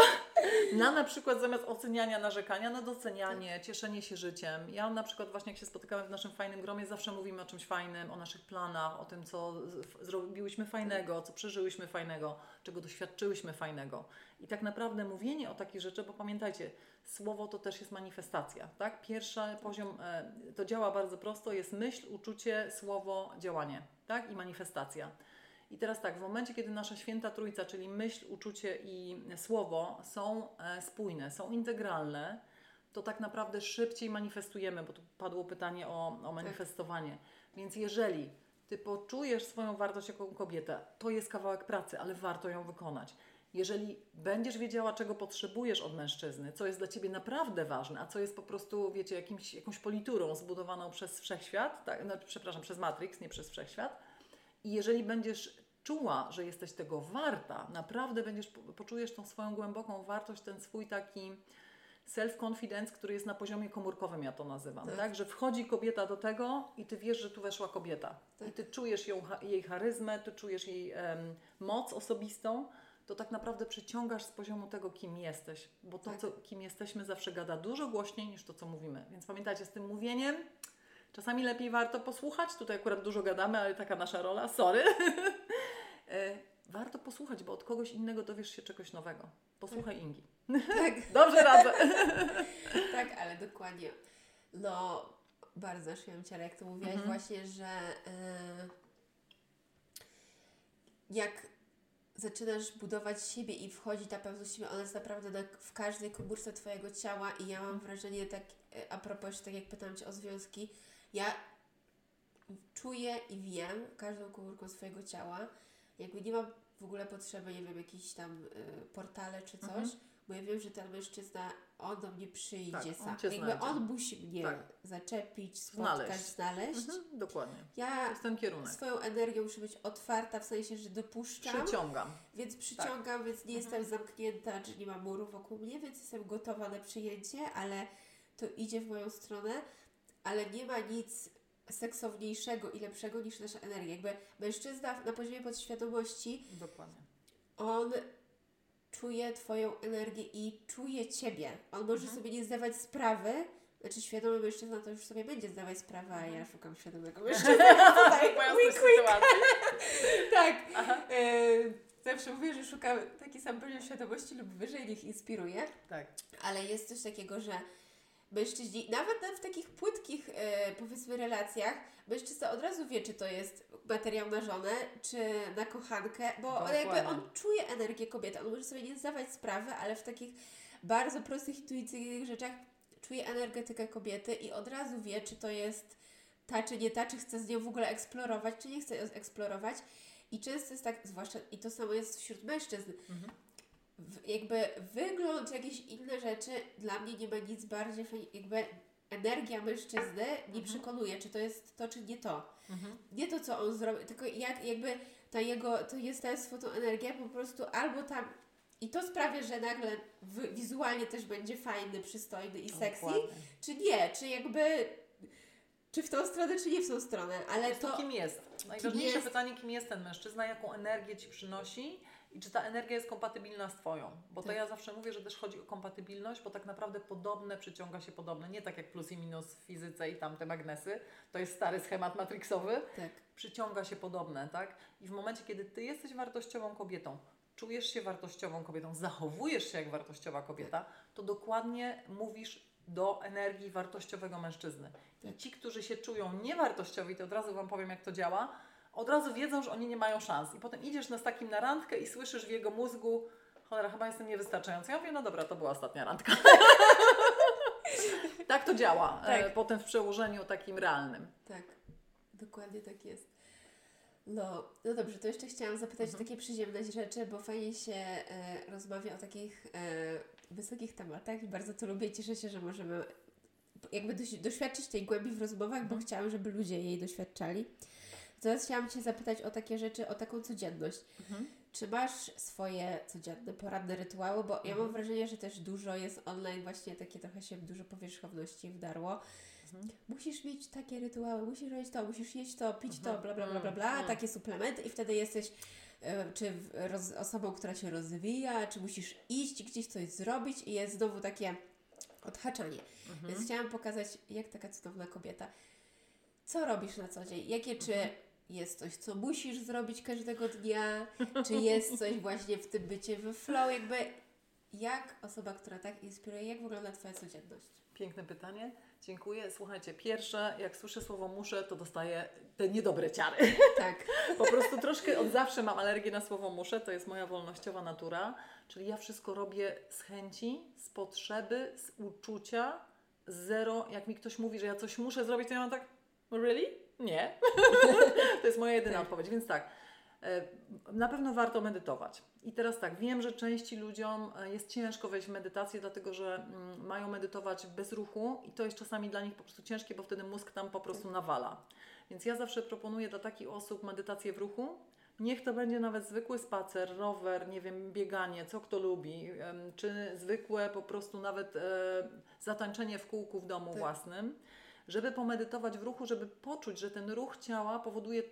Speaker 2: na na przykład zamiast oceniania narzekania, na docenianie, cieszenie się życiem. Ja na przykład właśnie jak się spotykamy w naszym fajnym gromie, zawsze mówimy o czymś fajnym, o naszych planach, o tym, co zrobiłyśmy fajnego, co przeżyłyśmy fajnego, czego doświadczyłyśmy fajnego. I tak naprawdę mówienie o takich rzeczach, bo pamiętajcie, słowo to też jest manifestacja, tak? Pierwszy poziom, e, to działa bardzo prosto, jest myśl, uczucie, słowo, działanie, tak? I manifestacja. I teraz tak, w momencie, kiedy nasza święta trójca, czyli myśl, uczucie i słowo są e, spójne, są integralne, to tak naprawdę szybciej manifestujemy, bo tu padło pytanie o, o manifestowanie. Więc jeżeli ty poczujesz swoją wartość jako kobietę, to jest kawałek pracy, ale warto ją wykonać. Jeżeli będziesz wiedziała, czego potrzebujesz od mężczyzny, co jest dla ciebie naprawdę ważne, a co jest po prostu, wiecie, jakimś, jakąś politurą zbudowaną przez wszechświat, tak, no, przepraszam, przez Matrix, nie przez wszechświat, i jeżeli będziesz czuła, że jesteś tego warta, naprawdę będziesz, po- poczujesz tą swoją głęboką wartość, ten swój taki self-confidence, który jest na poziomie komórkowym, ja to nazywam, tak.
Speaker 1: Tak.
Speaker 2: Że wchodzi kobieta do tego i ty wiesz, że tu weszła kobieta.
Speaker 1: Tak.
Speaker 2: I ty czujesz ją, jej charyzmę, ty czujesz jej em, moc osobistą, to tak naprawdę przyciągasz z poziomu tego, kim jesteś. Bo to,
Speaker 1: Tak.
Speaker 2: co, kim jesteśmy, zawsze gada dużo głośniej niż to, co mówimy. Więc pamiętajcie, z tym mówieniem Czasami lepiej warto posłuchać. Tutaj akurat dużo gadamy, ale taka nasza rola, sorry. E, warto posłuchać, bo od kogoś innego dowiesz się czegoś nowego. Posłuchaj Ingi.
Speaker 1: Tak,
Speaker 2: Dobrze radzę.
Speaker 1: tak, ale dokładnie. No, bardzo szłam Cię, jak to mówiłaś
Speaker 2: Mhm.
Speaker 1: właśnie, że e, jak zaczynasz budować siebie i wchodzi ta pewność siebie, ona jest naprawdę na, w każdej komórce Twojego ciała i ja mam wrażenie, tak e, a propos, jeszcze tak jak pytam Cię o związki, ja czuję i wiem każdą komórką swojego ciała, jakby nie mam w ogóle potrzeby, nie wiem, jakichś tam y, portale czy coś,
Speaker 2: Mhm.
Speaker 1: bo ja wiem, że ten mężczyzna, on do mnie przyjdzie
Speaker 2: Tak, on
Speaker 1: sam.
Speaker 2: cię
Speaker 1: Jakby
Speaker 2: znajdzie.
Speaker 1: on musi mnie
Speaker 2: Tak.
Speaker 1: zaczepić, spotkać,
Speaker 2: Znaleźć.
Speaker 1: znaleźć.
Speaker 2: Mhm, dokładnie. To
Speaker 1: Ja
Speaker 2: jest ten kierunek.
Speaker 1: swoją energią muszę być otwarta, w sensie, że dopuszczam,
Speaker 2: Przyciągam.
Speaker 1: więc przyciągam, więc nie jestem zamknięta, czy nie ma muru wokół mnie, więc jestem gotowa na przyjęcie, ale to idzie w moją stronę, ale nie ma nic seksowniejszego i lepszego niż nasza energia. Jakby mężczyzna na poziomie podświadomości,
Speaker 2: Dokładnie.
Speaker 1: on czuje Twoją energię i czuje Ciebie. On może
Speaker 2: Mhm.
Speaker 1: sobie nie zdawać sprawy, znaczy świadomy mężczyzna to już sobie będzie zdawać sprawę, a ja szukam świadomego mężczyzny. Tutaj, wink,
Speaker 2: Mhm. sytuacji.
Speaker 1: tak. E, zawsze mówię, że szukam taki sam poziom świadomości lub wyżej niech inspiruje,
Speaker 2: Tak.
Speaker 1: ale jest coś takiego, że mężczyźni, nawet na- w takich płytkich e, powiedzmy relacjach, mężczyzna od razu wie, czy to jest materiał na żonę, czy na kochankę, bo on jakby on czuje energię kobiety. On może sobie nie zdawać sprawy, ale w takich bardzo prostych, intuicyjnych rzeczach czuje energetykę kobiety i od razu wie, czy to jest ta, czy nie ta, czy chce z nią w ogóle eksplorować, czy nie chce ją eksplorować. I często jest tak, zwłaszcza, i to samo jest wśród mężczyzn,
Speaker 2: Mhm.
Speaker 1: jakby wygląd, jakieś inne rzeczy, dla mnie nie ma nic bardziej, jakby energia mężczyzny nie przekonuje, czy to jest to, czy nie to.
Speaker 2: Mhm.
Speaker 1: Nie to, co on zrobił, tylko jak jakby ta jego, to jestestwo, tą energię po prostu albo tam i to sprawia, że nagle w, wizualnie też będzie fajny, przystojny i sexy,
Speaker 2: Dokładnie.
Speaker 1: czy nie, czy jakby czy w tą stronę, czy nie w tą stronę, ale
Speaker 2: To
Speaker 1: to
Speaker 2: kim jest? Najważniejsze
Speaker 1: jest?
Speaker 2: pytanie, kim jest ten mężczyzna, jaką energię Ci przynosi i czy ta energia jest kompatybilna z Twoją. Bo to
Speaker 1: Tak.
Speaker 2: ja zawsze mówię, że też chodzi o kompatybilność, bo tak naprawdę podobne przyciąga się podobne. Nie tak jak plus i minus w fizyce i tamte magnesy. To jest stary schemat matrixowy.
Speaker 1: tak,
Speaker 2: Przyciąga się podobne, tak? I w momencie, kiedy Ty jesteś wartościową kobietą, czujesz się wartościową kobietą, zachowujesz się jak wartościowa kobieta, to dokładnie mówisz do energii wartościowego mężczyzny. I
Speaker 1: Tak.
Speaker 2: ci, którzy się czują niewartościowi, to od razu Wam powiem, jak to działa, od razu wiedzą, że oni nie mają szans. I potem idziesz na z takim na randkę i słyszysz w jego mózgu, cholera, chyba jestem niewystarczająca. Ja mówię, no dobra, to była ostatnia randka. tak to działa.
Speaker 1: Tak.
Speaker 2: E, potem w przełożeniu takim realnym.
Speaker 1: tak, dokładnie tak jest. No, no dobrze, to jeszcze chciałam zapytać
Speaker 2: Mhm.
Speaker 1: takie przyziemne rzeczy, bo fajnie się e, rozmawia o takich e, wysokich tematach i bardzo to lubię i cieszę się, że możemy jakby doś, doświadczyć tej głębi w rozmowach, bo
Speaker 2: Mhm.
Speaker 1: chciałam, żeby ludzie jej doświadczali. Teraz chciałam Cię zapytać o takie rzeczy, o taką codzienność.
Speaker 2: Mhm.
Speaker 1: Czy masz swoje codzienne, poranne rytuały? Bo ja mam
Speaker 2: Mhm.
Speaker 1: wrażenie, że też dużo jest online, właśnie takie trochę się dużo powierzchowności wdarło.
Speaker 2: Mhm.
Speaker 1: Musisz mieć takie rytuały, musisz robić to, musisz jeść to, pić to,
Speaker 2: Mhm.
Speaker 1: bla, bla, bla, bla, bla,
Speaker 2: Mhm.
Speaker 1: takie suplementy i wtedy jesteś e, czy roz, osobą, która się rozwija, czy musisz iść gdzieś coś zrobić i jest znowu takie odhaczanie.
Speaker 2: Mhm.
Speaker 1: Więc chciałam pokazać, jak taka cudowna kobieta. Co robisz na co dzień? Jakie, czy. Jest coś, co musisz zrobić każdego dnia? Czy jest coś właśnie w tym bycie we flow? Jakby jak osoba, która tak inspiruje, jak wygląda Twoja codzienność?
Speaker 2: Piękne pytanie. Dziękuję. Słuchajcie, pierwsze, jak słyszę słowo muszę, to dostaję te niedobre ciary.
Speaker 1: Tak,
Speaker 2: Po prostu troszkę od zawsze mam alergię na słowo muszę, to jest moja wolnościowa natura, czyli ja wszystko robię z chęci, z potrzeby, z uczucia, zero. Jak mi ktoś mówi, że ja coś muszę zrobić, to ja mam tak, really? Nie. to jest moja jedyna odpowiedź, więc tak. e, Na pewno warto medytować. I teraz tak, wiem, że części ludziom e, jest ciężko wejść w medytację, dlatego że mm, mają medytować bez ruchu i to jest czasami dla nich po prostu ciężkie, bo wtedy mózg tam po prostu nawala. Więc ja zawsze proponuję dla takich osób medytację w ruchu. Niech to będzie nawet zwykły spacer, rower, nie wiem, bieganie, co kto lubi, czy zwykłe po prostu nawet e, zatańczenie w kółku w domu
Speaker 1: Tak.
Speaker 2: własnym, żeby pomedytować w ruchu, żeby poczuć, że ten ruch ciała powoduje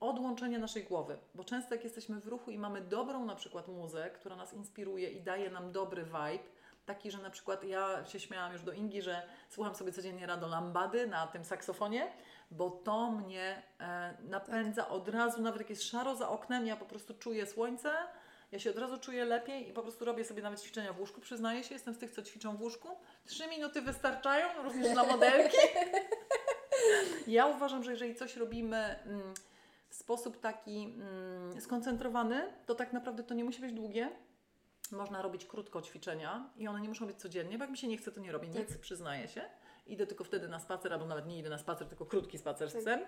Speaker 2: odłączenie naszej głowy. Bo często jak jesteśmy w ruchu i mamy dobrą na przykład muzę, która nas inspiruje i daje nam dobry vibe, taki, że na przykład ja się śmiałam już do Ingi, że słucham sobie codziennie Rado Lambady na tym saksofonie, bo to mnie e, napędza od razu, nawet jak jest szaro za oknem, ja po prostu czuję słońce, ja się od razu czuję lepiej i po prostu robię sobie nawet ćwiczenia w łóżku, przyznaję się, jestem z tych, co ćwiczą w łóżku. Trzy minuty wystarczają, również dla modelki. Ja uważam, że jeżeli coś robimy mm, w sposób taki mm, skoncentrowany, to tak naprawdę to nie musi być długie. Można robić krótko ćwiczenia i one nie muszą być codziennie, bo jak mi się nie chce, to nie robię nic,
Speaker 1: Tak.
Speaker 2: przyznaję się. Idę tylko wtedy na spacer, albo nawet nie idę na spacer, tylko krótki spacer z
Speaker 1: Tak.
Speaker 2: psem.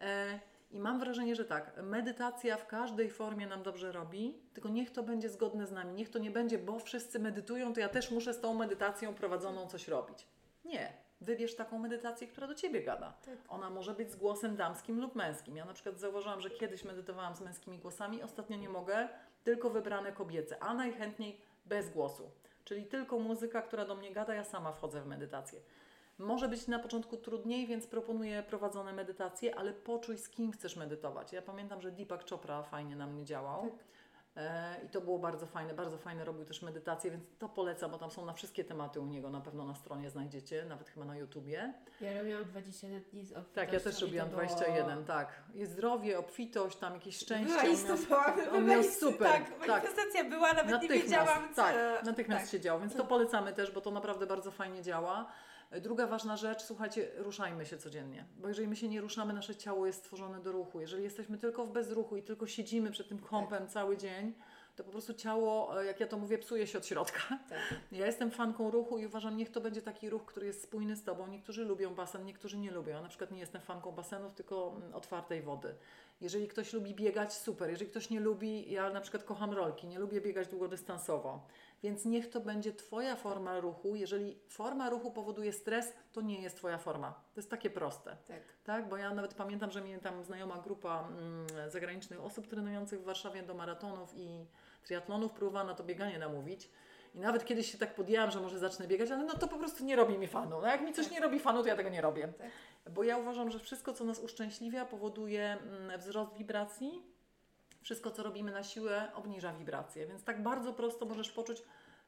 Speaker 2: E, I mam wrażenie, że tak, medytacja w każdej formie nam dobrze robi, tylko niech to będzie zgodne z nami. Niech to nie będzie, bo wszyscy medytują, to ja też muszę z tą medytacją prowadzoną coś robić. Nie. Wybierz taką medytację, która do ciebie gada.
Speaker 1: Tak.
Speaker 2: Ona może być z głosem damskim lub męskim. Ja na przykład zauważyłam, że kiedyś medytowałam z męskimi głosami, ostatnio nie mogę, tylko wybrane kobiece, a najchętniej bez głosu. Czyli tylko muzyka, która do mnie gada, ja sama wchodzę w medytację. Może być na początku trudniej, więc proponuję prowadzone medytacje, ale poczuj z kim chcesz medytować. Ja pamiętam, że Deepak Chopra fajnie na mnie działał.
Speaker 1: Tak.
Speaker 2: E, I to było bardzo fajne, bardzo fajne robił też medytacje, więc to polecam, bo tam są na wszystkie tematy u niego, na pewno na stronie znajdziecie, nawet chyba na YouTubie.
Speaker 1: Ja robiłam 21 dni z obfitością
Speaker 2: Tak, ja też robiłam
Speaker 1: było-
Speaker 2: 21, tak. Jest zdrowie, obfitość, tam jakieś szczęście.
Speaker 1: Była
Speaker 2: on miał- super,
Speaker 1: Tak,
Speaker 2: tak.
Speaker 1: manifestacja była, nawet nie
Speaker 2: Natychmiast,
Speaker 1: wiedziałam, co...
Speaker 2: tak, natychmiast
Speaker 1: tak.
Speaker 2: się działo, więc to polecamy też, bo to naprawdę bardzo fajnie działa. Druga ważna rzecz, słuchajcie, ruszajmy się codziennie, bo jeżeli my się nie ruszamy, nasze ciało jest stworzone do ruchu. Jeżeli jesteśmy tylko w bezruchu i tylko siedzimy przed tym kąpem cały dzień, to po prostu ciało, e, jak ja to mówię, psuje się od środka.
Speaker 1: Tak.
Speaker 2: Ja jestem fanką ruchu i uważam, niech to będzie taki ruch, który jest spójny z Tobą. Niektórzy lubią basen, niektórzy nie lubią. Ja na przykład nie jestem fanką basenów, tylko mm, otwartej wody. Jeżeli ktoś lubi biegać, super. Jeżeli ktoś nie lubi, ja na przykład kocham rolki, nie lubię biegać długodystansowo. Więc niech to będzie Twoja forma ruchu. Jeżeli forma ruchu powoduje stres, to nie jest Twoja forma. To jest takie proste.
Speaker 1: Tak.
Speaker 2: Tak, bo ja nawet pamiętam, że mnie tam znajoma grupa mm, zagranicznych osób trenujących w Warszawie do maratonów i triatlonów próbowała na to bieganie namówić. I nawet kiedyś się tak podjęłam, że może zacznę biegać, ale no to po prostu nie robi mi fanu. No jak mi coś nie robi fanu, to ja tego nie robię.
Speaker 1: Tak.
Speaker 2: Bo ja uważam, że wszystko, co nas uszczęśliwia, powoduje mm, wzrost wibracji. Wszystko, co robimy na siłę, obniża wibracje. Więc tak bardzo prosto możesz poczuć,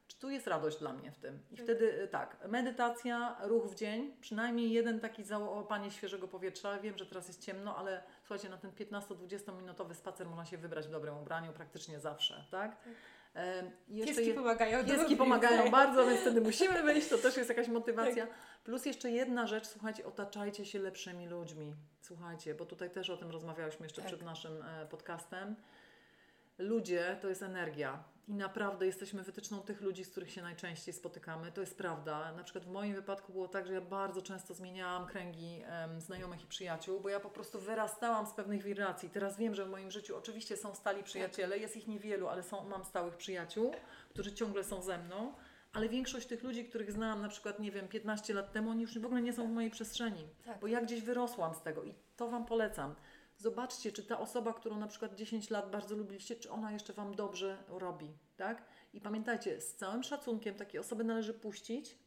Speaker 2: czy tu jest radość dla mnie w tym. I
Speaker 1: Tak.
Speaker 2: wtedy y, tak, medytacja, ruch w dzień, przynajmniej jeden taki załapanie świeżego powietrza. Wiem, że teraz jest ciemno, ale słuchajcie, na ten 15-20 minutowy spacer można się wybrać w dobrym ubraniu praktycznie zawsze, tak? I jeszcze
Speaker 1: Pieski
Speaker 2: je-
Speaker 1: pomagają.
Speaker 2: Pieski pomagają bardzo, więc wtedy musimy wyjść, to też jest jakaś motywacja. Plus jeszcze jedna rzecz, słuchajcie, otaczajcie się lepszymi ludźmi. Słuchajcie, bo tutaj też o tym rozmawiałyśmy jeszcze
Speaker 1: Tak.
Speaker 2: przed naszym e, podcastem. Ludzie to jest energia i naprawdę jesteśmy wytyczną tych ludzi, z których się najczęściej spotykamy. To jest prawda. Na przykład w moim wypadku było tak, że ja bardzo często zmieniałam kręgi em, znajomych i przyjaciół, bo ja po prostu wyrastałam z pewnych wibracji. Teraz wiem, że w moim życiu oczywiście są stali przyjaciele, jest ich niewielu, ale są, mam stałych przyjaciół, którzy ciągle są ze mną. Ale większość tych ludzi, których znałam na przykład, nie wiem, 15 lat temu, oni już w ogóle nie są w mojej przestrzeni,
Speaker 1: Tak.
Speaker 2: bo ja gdzieś wyrosłam z tego i to Wam polecam. Zobaczcie, czy ta osoba, którą na przykład 10 lat bardzo lubiliście, czy ona jeszcze Wam dobrze robi, tak? I pamiętajcie, z całym szacunkiem takie osoby należy puścić,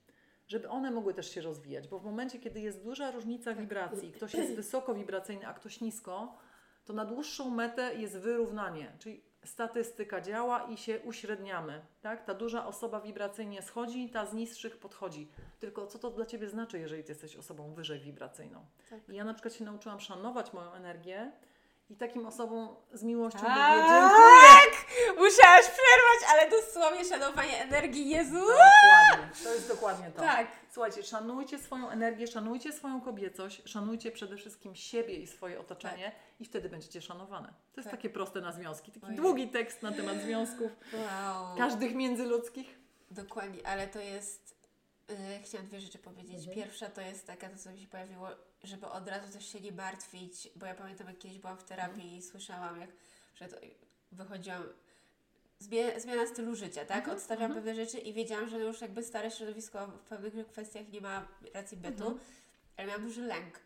Speaker 2: żeby one mogły też się rozwijać, bo w momencie, kiedy jest duża różnica wibracji, ktoś jest wysoko wibracyjny, a ktoś nisko, to na dłuższą metę jest wyrównanie, czyli statystyka działa i się uśredniamy, tak? Ta duża osoba wibracyjnie schodzi, ta z niższych podchodzi. Tylko co to dla Ciebie znaczy, jeżeli Ty jesteś osobą wyżej wibracyjną?
Speaker 1: Tak.
Speaker 2: I ja na przykład się nauczyłam szanować moją energię i takim osobom z miłością
Speaker 1: Tak!
Speaker 2: mówię dziękuję.
Speaker 1: Musiałaś przerwać, ale dosłownie szanowanie energii Jezu.
Speaker 2: Dokładnie, to jest dokładnie to.
Speaker 1: Tak.
Speaker 2: Słuchajcie, szanujcie swoją energię, szanujcie swoją kobiecość, szanujcie przede wszystkim siebie i swoje otoczenie i wtedy będziecie szanowane. To jest
Speaker 1: Tak.
Speaker 2: takie proste na związki. Taki
Speaker 1: Ojej.
Speaker 2: długi tekst na temat związków,
Speaker 1: Wow.
Speaker 2: każdych międzyludzkich.
Speaker 1: Dokładnie, ale to jest. Yy, chciałam dwie rzeczy powiedzieć.
Speaker 2: Mhm.
Speaker 1: Pierwsza to jest taka, to co mi się pojawiło, żeby od razu też się nie martwić, bo ja pamiętam, jak kiedyś byłam w terapii i słyszałam, jak przed, wychodziłam. Zmiana, zmiana stylu życia, tak?
Speaker 2: Mhm,
Speaker 1: Odstawiam
Speaker 2: mhm.
Speaker 1: pewne rzeczy i wiedziałam, że już jakby stare środowisko w pewnych kwestiach nie ma racji bytu,
Speaker 2: Mhm.
Speaker 1: ale miałam duży lęk.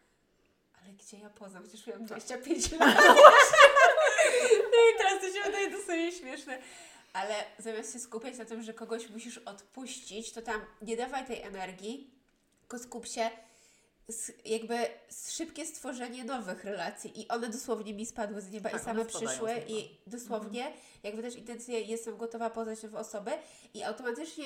Speaker 1: Ale gdzie ja poznam? Przecież miałam
Speaker 2: Tak.
Speaker 1: 25 lat. I teraz to się wydaje dosyć śmieszne. Ale zamiast się skupiać na tym, że kogoś musisz odpuścić, to tam nie dawaj tej energii, tylko skup się jakby szybkie stworzenie nowych relacji i one dosłownie mi spadły z nieba
Speaker 2: Tak,
Speaker 1: i same przyszły.
Speaker 2: Mhm.
Speaker 1: i dosłownie jakby też intencje jestem gotowa poznać nowe osoby i automatycznie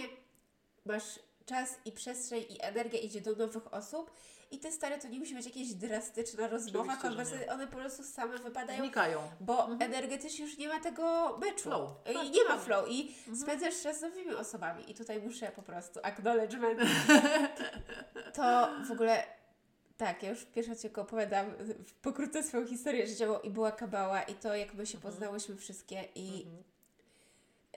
Speaker 1: masz czas i przestrzeń i energia idzie do nowych osób i te stare to nie musi być jakieś drastyczna rozmowa, konwersacje, one po prostu same wypadają
Speaker 2: Znikają.
Speaker 1: bo energetycznie już nie ma tego meczu.
Speaker 2: Flow.
Speaker 1: I
Speaker 2: Tak,
Speaker 1: nie ma flow. I spędzasz czas z nowymi osobami. I tutaj muszę po prostu acknowledgement. To w ogóle tak, ja już w pierwszy odcinku opowiadam pokrótce swoją historię życiową i była kabała i to jak my się poznałyśmy wszystkie i
Speaker 2: Mhm.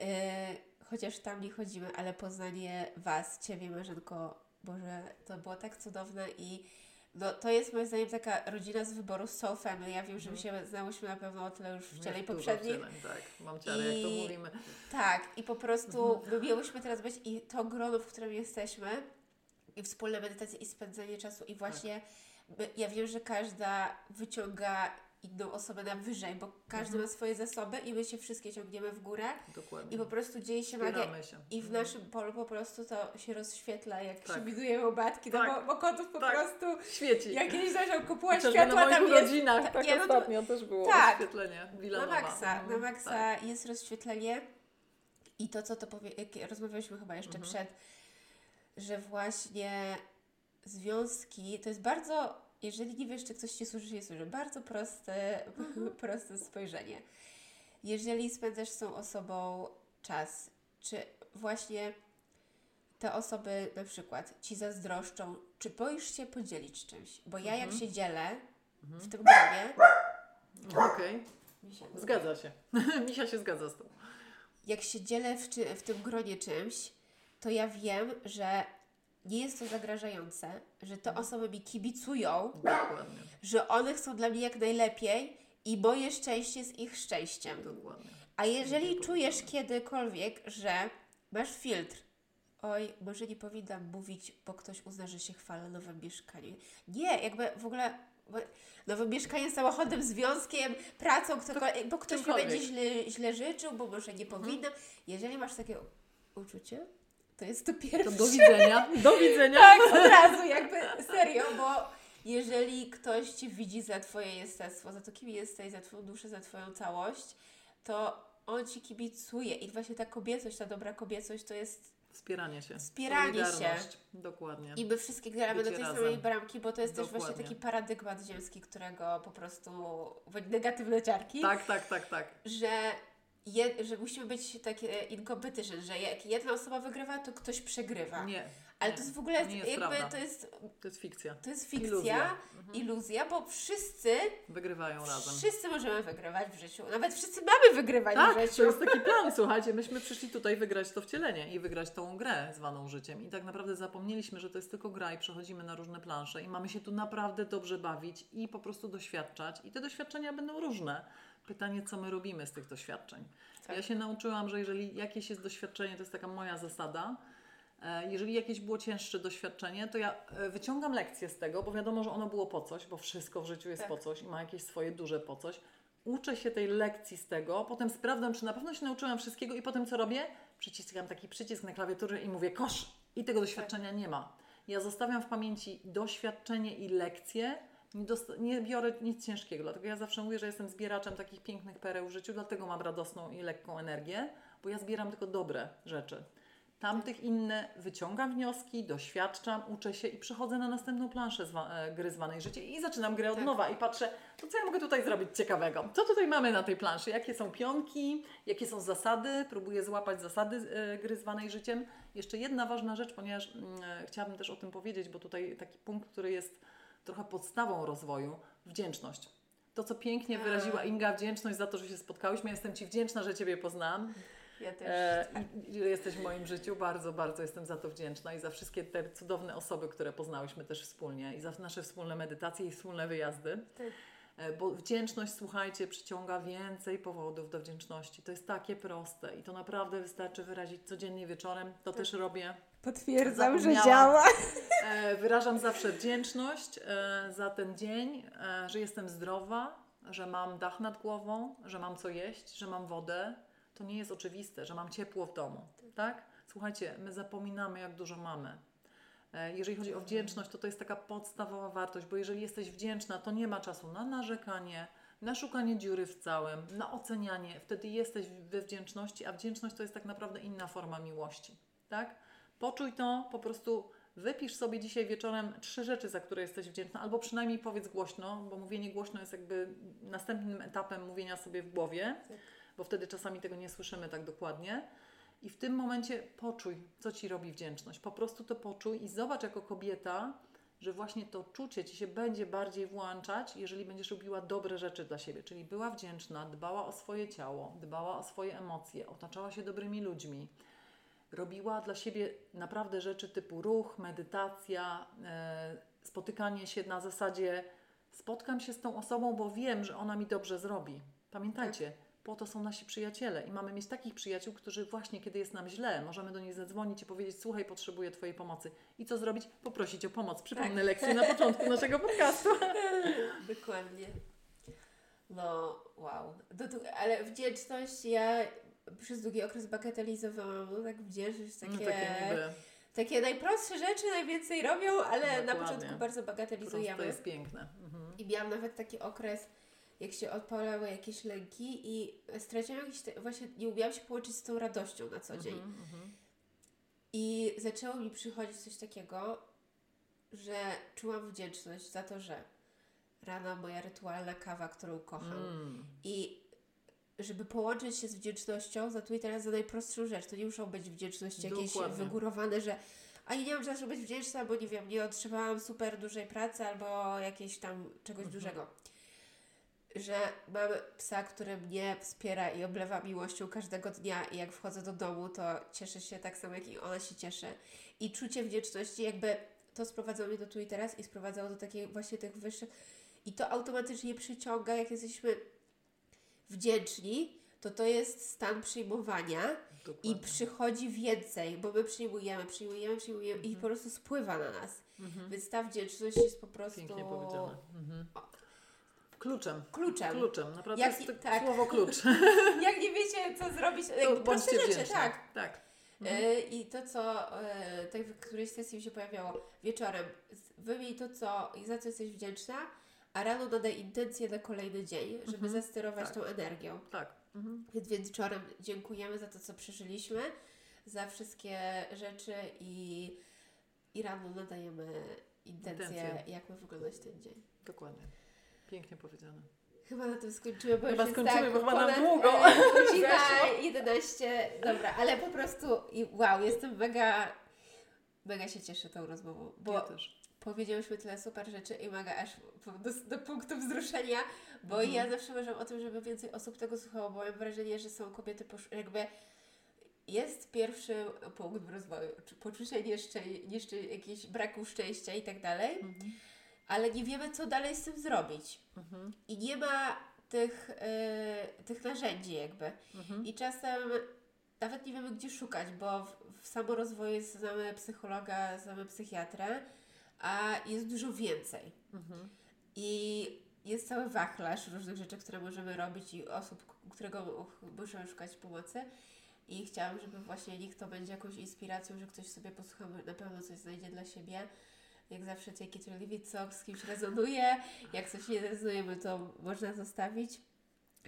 Speaker 1: e, chociaż tam nie chodzimy, ale poznanie Was, Ciebie Marzenko, Boże, to było tak cudowne i No to jest moim zdaniem taka rodzina z wyboru Soul Family. Ja wiem, że my się znałyśmy na pewno o tyle już w
Speaker 2: Jest dużo
Speaker 1: poprzednich.
Speaker 2: wcieleń, tak, mam ciarę, jak to
Speaker 1: I-
Speaker 2: mówimy.
Speaker 1: Tak, i po prostu
Speaker 2: Mhm.
Speaker 1: my miałyśmy teraz być i to grono, w którym jesteśmy, i wspólne medytacje i spędzenie czasu i właśnie my, ja wiem, że każda wyciąga inną osobę na wyżej, bo każdy
Speaker 2: Mhm.
Speaker 1: ma swoje zasoby i my się wszystkie ciągniemy w górę
Speaker 2: Dokładnie.
Speaker 1: i po prostu dzieje się magia
Speaker 2: Wspieramy się.
Speaker 1: i w
Speaker 2: Mhm.
Speaker 1: naszym polu po prostu to się rozświetla, jak
Speaker 2: Tak.
Speaker 1: się widuje obatki, no
Speaker 2: Tak.
Speaker 1: bo, bo kotów po
Speaker 2: Tak.
Speaker 1: prostu
Speaker 2: Świeci.
Speaker 1: jakieś zaczął kupować światła,
Speaker 2: na moich
Speaker 1: tam jest
Speaker 2: urodzinach,
Speaker 1: ta-
Speaker 2: tak
Speaker 1: nie, no to-
Speaker 2: ostatnio też było
Speaker 1: tak.
Speaker 2: oświetlenie
Speaker 1: na
Speaker 2: Wilanowa.
Speaker 1: maksa, na
Speaker 2: Mhm,
Speaker 1: maksa
Speaker 2: tak.
Speaker 1: jest rozświetlenie i to, co to powie, jak rozmawialiśmy chyba jeszcze
Speaker 2: Mhm.
Speaker 1: przed, że właśnie związki to jest bardzo, jeżeli nie wiesz, czy ktoś Ci służy, czy nie służy, bardzo proste,
Speaker 2: Mhm.
Speaker 1: proste spojrzenie. Jeżeli spędzasz z tą osobą czas, czy właśnie te osoby na przykład Ci zazdroszczą, czy boisz się podzielić czymś? Bo ja jak
Speaker 2: Mhm.
Speaker 1: się dzielę w
Speaker 2: Mhm.
Speaker 1: tym gronie,
Speaker 2: Okej,
Speaker 1: się-
Speaker 2: zgadza się. Misia się zgadza z tą.
Speaker 1: jak się dzielę w, czy, w tym gronie czymś, to ja wiem, że nie jest to zagrażające, że te osoby mi kibicują,
Speaker 2: Dokładnie,
Speaker 1: że one chcą dla mnie jak najlepiej i moje szczęście jest ich szczęściem.
Speaker 2: dokładnie.
Speaker 1: A jeżeli
Speaker 2: Pięknie
Speaker 1: czujesz kiedykolwiek, że masz filtr, oj, może nie powinnam mówić, bo ktoś uzna, że się chwala nowym mieszkaniem. Nie, jakby w ogóle nowym mieszkaniem, samochodem, związkiem, pracą, ktokolwiek, bo ktoś mi będzie źle, źle życzył, bo może nie
Speaker 2: Mhm.
Speaker 1: powinnam. Jeżeli masz takie uczucie, to jest to
Speaker 2: To
Speaker 1: pierwsze.
Speaker 2: do widzenia, do widzenia.
Speaker 1: Tak, od razu, jakby serio, bo jeżeli ktoś Cię widzi za Twoje jestestwo, za to, kim jesteś, za Twoją duszę, za Twoją całość, to on Ci kibicuje. I właśnie ta kobiecość, ta dobra kobiecość to jest
Speaker 2: Wspieranie się.
Speaker 1: Wspieranie się.
Speaker 2: Dokładnie.
Speaker 1: i my wszystkie gramy do tej
Speaker 2: razem.
Speaker 1: samej bramki, bo to jest też właśnie
Speaker 2: Dokładnie.
Speaker 1: taki paradygmat ziemski, którego po prostu negatywne ciarki,
Speaker 2: Tak, tak, tak, tak.
Speaker 1: że, że musimy być takie in competition, że jak jedna osoba wygrywa, to ktoś przegrywa.
Speaker 2: Nie.
Speaker 1: Ale
Speaker 2: nie.
Speaker 1: to jest w ogóle
Speaker 2: jest
Speaker 1: jakby
Speaker 2: prawda.
Speaker 1: to jest
Speaker 2: To jest fikcja.
Speaker 1: To jest fikcja,
Speaker 2: Iluzja.
Speaker 1: iluzja,
Speaker 2: Mhm.
Speaker 1: bo wszyscy,
Speaker 2: Wygrywają razem.
Speaker 1: wszyscy możemy wygrywać w życiu. Nawet wszyscy mamy wygrywać
Speaker 2: Tak,
Speaker 1: w
Speaker 2: to
Speaker 1: życiu.
Speaker 2: jest taki plan, słuchajcie, myśmy przyszli tutaj wygrać to wcielenie i wygrać tą grę zwaną życiem i tak naprawdę zapomnieliśmy, że to jest tylko gra i przechodzimy na różne plansze i mamy się tu naprawdę dobrze bawić i po prostu doświadczać i te doświadczenia będą różne. Pytanie, co my robimy z tych doświadczeń.
Speaker 1: Tak.
Speaker 2: Ja się nauczyłam, że jeżeli jakieś jest doświadczenie, to jest taka moja zasada, e, jeżeli jakieś było cięższe doświadczenie, to ja e, wyciągam lekcję z tego, bo wiadomo, że ono było po coś, bo wszystko w życiu jest
Speaker 1: Tak.
Speaker 2: po coś i ma jakieś swoje duże po coś. Uczę się tej lekcji z tego, potem sprawdzam, czy na pewno się nauczyłam wszystkiego i potem co robię? Przyciskam taki przycisk na klawiaturze i mówię kosz i tego doświadczenia nie ma. Ja zostawiam w pamięci doświadczenie i lekcje, nie, nie biorę nic ciężkiego, dlatego ja zawsze mówię, że jestem zbieraczem takich pięknych pereł w życiu, dlatego mam radosną i lekką energię, bo ja zbieram tylko dobre rzeczy. Tamtych inne wyciągam wnioski, doświadczam, uczę się i przechodzę na następną planszę zwa- e, gry zwanej życie i zaczynam grę od
Speaker 1: Tak.
Speaker 2: nowa i patrzę, to co ja mogę tutaj zrobić ciekawego? Co tutaj mamy na tej planszy? Jakie są pionki? Jakie są zasady? Próbuję złapać zasady e, gry zwanej życiem. Jeszcze jedna ważna rzecz, ponieważ mm, e, chciałabym też o tym powiedzieć, bo tutaj taki punkt, który jest trochę podstawą rozwoju, wdzięczność. To, co pięknie
Speaker 1: A.
Speaker 2: wyraziła Inga, wdzięczność za to, że się spotkałyśmy. Ja jestem Ci wdzięczna, że Ciebie poznałam.
Speaker 1: Ja też.
Speaker 2: E,
Speaker 1: tak.
Speaker 2: i, jesteś w moim życiu. Bardzo, bardzo jestem za to wdzięczna i za wszystkie te cudowne osoby, które poznałyśmy też wspólnie i za nasze wspólne medytacje i wspólne wyjazdy.
Speaker 1: Tak.
Speaker 2: E, Bo wdzięczność, słuchajcie, przyciąga więcej powodów do wdzięczności. To jest takie proste i to naprawdę wystarczy wyrazić codziennie wieczorem. To też robię.
Speaker 1: Potwierdzam, że działa.
Speaker 2: E, wyrażam zawsze wdzięczność e, za ten dzień, e, że jestem zdrowa, że mam dach nad głową, że mam co jeść, że mam wodę. To nie jest oczywiste, że mam ciepło w domu, tak? Słuchajcie, my zapominamy, jak dużo mamy. Jeżeli chodzi o wdzięczność, to to jest taka podstawowa wartość, bo jeżeli jesteś wdzięczna, to nie ma czasu na narzekanie, na szukanie dziury w całym, na ocenianie. Wtedy jesteś we wdzięczności, a wdzięczność to jest tak naprawdę inna forma miłości, tak? Poczuj to, po prostu wypisz sobie dzisiaj wieczorem trzy rzeczy, za które jesteś wdzięczna, albo przynajmniej powiedz głośno, bo mówienie głośno jest jakby następnym etapem mówienia sobie w głowie,
Speaker 1: Tak.
Speaker 2: bo wtedy czasami tego nie słyszymy tak dokładnie. I w tym momencie poczuj, co ci robi wdzięczność. Po prostu to poczuj i zobacz jako kobieta, że właśnie to czucie ci się będzie bardziej włączać, jeżeli będziesz robiła dobre rzeczy dla siebie. Czyli była wdzięczna, dbała o swoje ciało, dbała o swoje emocje, otaczała się dobrymi ludźmi. Robiła dla siebie naprawdę rzeczy typu ruch, medytacja, e, spotykanie się na zasadzie spotkam się z tą osobą, bo wiem, że ona mi dobrze zrobi. Pamiętajcie, po to są nasi przyjaciele i mamy mieć takich przyjaciół, którzy właśnie kiedy jest nam źle, możemy do nich zadzwonić i powiedzieć: Słuchaj, potrzebuję Twojej pomocy. I co zrobić? Poprosić o pomoc. Przypomnę
Speaker 1: Tak.
Speaker 2: lekcję na początku naszego podcastu.
Speaker 1: Dokładnie. No, wow. Ale wdzięczność ja przez długi okres bagatelizowałam. No, tak wdzięczność, takie,
Speaker 2: No, takie
Speaker 1: takie najprostsze rzeczy najwięcej robią, ale na
Speaker 2: Dokładnie.
Speaker 1: początku bardzo bagatelizujemy.
Speaker 2: jest piękne. Mhm.
Speaker 1: I miałam nawet taki okres, jak się odpalały jakieś lęki i straciłam jakiś, te, właśnie nie umiałam się połączyć z tą radością na co dzień.
Speaker 2: Mhm, mhm.
Speaker 1: I zaczęło mi przychodzić coś takiego, że czułam wdzięczność za to, że rano moja rytualna kawa, którą kocham.
Speaker 2: Mm.
Speaker 1: I żeby połączyć się z wdzięcznością za tu i teraz za najprostszą rzecz, to nie muszą być wdzięczności jakieś
Speaker 2: Dokładnie.
Speaker 1: wygórowane, że a ja nie mam za co być wdzięczna, bo nie wiem, nie otrzymałam super dużej pracy albo jakiegoś tam czegoś
Speaker 2: Mhm.
Speaker 1: dużego. Że mam psa, który mnie wspiera i oblewa miłością każdego dnia i jak wchodzę do domu, to cieszę się tak samo, jak i ona się cieszy. I czucie wdzięczności jakby to sprowadzało mnie do tu i teraz i sprowadzało do takich właśnie tych wyższych i to automatycznie przyciąga, jak jesteśmy wdzięczni, to to jest stan przyjmowania i
Speaker 2: Dokładnie.
Speaker 1: przychodzi więcej, bo my przyjmujemy, przyjmujemy, przyjmujemy i po prostu spływa na nas.
Speaker 2: Mhm.
Speaker 1: Więc ta wdzięczność jest po prostu
Speaker 2: Pięknie powiedziane. Mhm. Kluczem.
Speaker 1: kluczem.
Speaker 2: Kluczem. Naprawdę
Speaker 1: Jak
Speaker 2: jest
Speaker 1: i- tak.
Speaker 2: słowo klucz.
Speaker 1: Jak nie wiecie, co zrobić,
Speaker 2: To
Speaker 1: proste rzeczy, tak.
Speaker 2: tak.
Speaker 1: E, I to, co e, tak w którejś sesji mi się pojawiało wieczorem, wymień to, co i za co jesteś wdzięczna, a rano nadaj intencję na kolejny dzień, żeby
Speaker 2: Mhm.
Speaker 1: zasterować
Speaker 2: Tak.
Speaker 1: tą energią.
Speaker 2: Tak. Mhm.
Speaker 1: Więc wieczorem dziękujemy za to, co przeżyliśmy, za wszystkie rzeczy i, i rano nadajemy intencję,
Speaker 2: Intencję.
Speaker 1: jak ma wyglądać ten dzień.
Speaker 2: Dokładnie. Pięknie powiedziane.
Speaker 1: Chyba na tym skończymy, bo
Speaker 2: Chyba
Speaker 1: już
Speaker 2: skończymy,
Speaker 1: jest
Speaker 2: bo
Speaker 1: tak
Speaker 2: chyba nam długo
Speaker 1: e, godzina
Speaker 2: zeszło.
Speaker 1: 11. Dobra, ale po prostu i wow, jestem mega, mega się cieszę tą rozmową, bo
Speaker 2: ja też.
Speaker 1: Powiedziałyśmy tyle super rzeczy i mega aż do, do punktu wzruszenia, bo
Speaker 2: Mhm.
Speaker 1: ja zawsze marzę o tym, żeby więcej osób tego słuchało, bo mam wrażenie, że są kobiety posz- jakby jest pierwszy punkt w rozwoju, czy poczucie nieszczę- nieszczę- jakiegoś braku szczęścia i tak dalej,
Speaker 2: Mhm.
Speaker 1: ale nie wiemy, co dalej z tym zrobić.
Speaker 2: Mhm.
Speaker 1: I nie ma tych, y, tych narzędzi jakby.
Speaker 2: Mhm.
Speaker 1: I czasem nawet nie wiemy, gdzie szukać, bo w, w samorozwoju znamy psychologa, znamy psychiatrę, a jest dużo więcej.
Speaker 2: Mhm.
Speaker 1: I jest cały wachlarz różnych rzeczy, które możemy robić i osób, którego możemy szukać pomocy. I chciałam, żeby właśnie niech to będzie jakąś inspiracją, że ktoś sobie posłucha, na pewno coś znajdzie dla siebie. Jak zawsze take it or leave it, co z kimś rezonuje. Jak coś nie rezonuje, to można zostawić.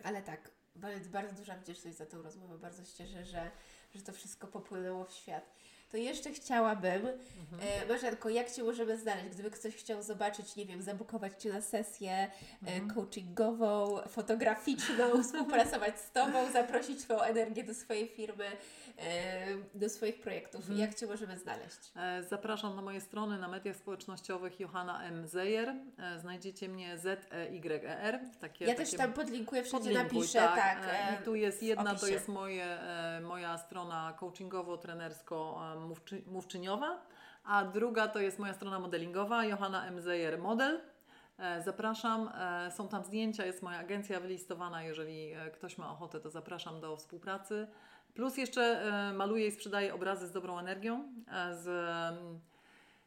Speaker 1: Ale tak, bardzo, bardzo duża wdzięczność za tą rozmowę. Bardzo się cieszę, że, że to wszystko popłynęło w świat. To jeszcze chciałabym,
Speaker 2: Mhm.
Speaker 1: e, Marzenko, jak Cię możemy znaleźć? Gdyby ktoś chciał zobaczyć, nie wiem, zabukować Cię na sesję e,
Speaker 2: Mhm.
Speaker 1: coachingową, fotograficzną, współpracować z Tobą, zaprosić Twoją energię do swojej firmy, e, do swoich projektów.
Speaker 2: Mhm.
Speaker 1: Jak Cię możemy znaleźć?
Speaker 2: E, Zapraszam na moje strony na mediach społecznościowych Johanna M. Zejer. E, Znajdziecie mnie Z-E-Y-E-R. Takie,
Speaker 1: Ja też
Speaker 2: takie
Speaker 1: tam podlinkuję, wszędzie
Speaker 2: podlinkuj,
Speaker 1: napiszę,
Speaker 2: tak.
Speaker 1: tak.
Speaker 2: I tu jest jedna, to jest moje, moja strona coachingowo-trenersko-mówczyniowa, a druga to jest moja strona modelingowa, Johanna M. Zejer Model. E, Zapraszam, e, są tam zdjęcia, jest moja agencja wylistowana, jeżeli e, ktoś ma ochotę, to zapraszam do współpracy. Plus jeszcze maluję i sprzedaję obrazy z dobrą energią, z em,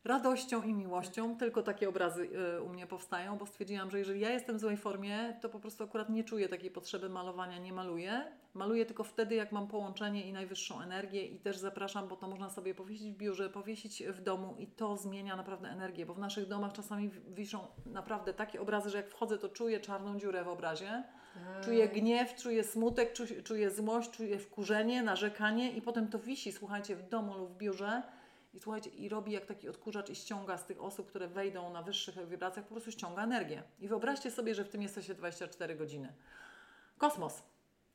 Speaker 2: radością i miłością. Tylko takie obrazy u mnie powstają, bo stwierdziłam, że jeżeli ja jestem w złej formie, to po prostu akurat nie czuję takiej potrzeby malowania, nie maluję. Maluję tylko wtedy, jak mam połączenie i najwyższą energię i też zapraszam, bo to można sobie powiesić w biurze, powiesić w domu i to zmienia naprawdę energię, bo w naszych domach czasami wiszą naprawdę takie obrazy, że jak wchodzę, to czuję czarną dziurę w obrazie. Czuję gniew, czuję smutek, czu- czuję złość, czuję wkurzenie, narzekanie i potem to wisi, słuchajcie, w domu lub w biurze i słuchajcie, i robi jak taki odkurzacz i ściąga z tych osób, które wejdą na wyższych wibracjach, po prostu ściąga energię. I wyobraźcie sobie, że w tym jesteście 24 godziny. Kosmos.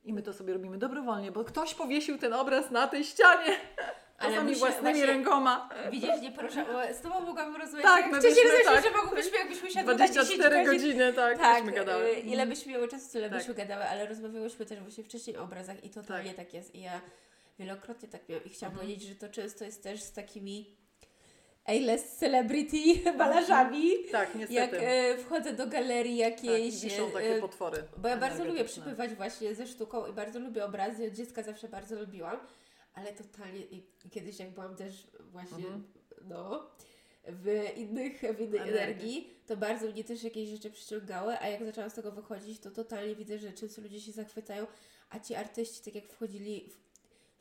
Speaker 2: I my to sobie robimy dobrowolnie, bo ktoś powiesił ten obraz na tej ścianie.
Speaker 1: Ale
Speaker 2: Czasami własnymi
Speaker 1: właśnie-
Speaker 2: rękoma.
Speaker 1: Widzisz, nie porusza, bo z Tobą mogłam rozmawiać.
Speaker 2: Tak, my byśmy, tak.
Speaker 1: że mogłybyśmy, jakbyśmy siadły na 10
Speaker 2: 24
Speaker 1: godzin.
Speaker 2: godziny, tak,
Speaker 1: Tak,
Speaker 2: byśmy gadały.
Speaker 1: y, ile byśmy miały czasu, tyle
Speaker 2: Tak.
Speaker 1: byśmy gadały, ale rozmawiałyśmy też właśnie wcześniej o obrazach i totalnie tak, jest. I ja Wielokrotnie tak miałam i chciałam
Speaker 2: Mhm.
Speaker 1: powiedzieć, że to często jest też z takimi A-list celebrity malarzami.
Speaker 2: Tak, niestety.
Speaker 1: Jak e, wchodzę do galerii
Speaker 2: tak,
Speaker 1: jakiejś.
Speaker 2: i wiszą takie
Speaker 1: e,
Speaker 2: potwory.
Speaker 1: bo ja bardzo lubię przypływać właśnie ze sztuką i bardzo lubię obrazy. Od dziecka zawsze bardzo lubiłam, ale totalnie i kiedyś jak byłam też właśnie
Speaker 2: Mhm.
Speaker 1: no w innych, w innej
Speaker 2: Energii.
Speaker 1: energii, to bardzo mnie też jakieś rzeczy przyciągały, a jak zaczęłam z tego wychodzić, to totalnie widzę, że często ludzie się zachwycają, a ci artyści tak jak wchodzili w,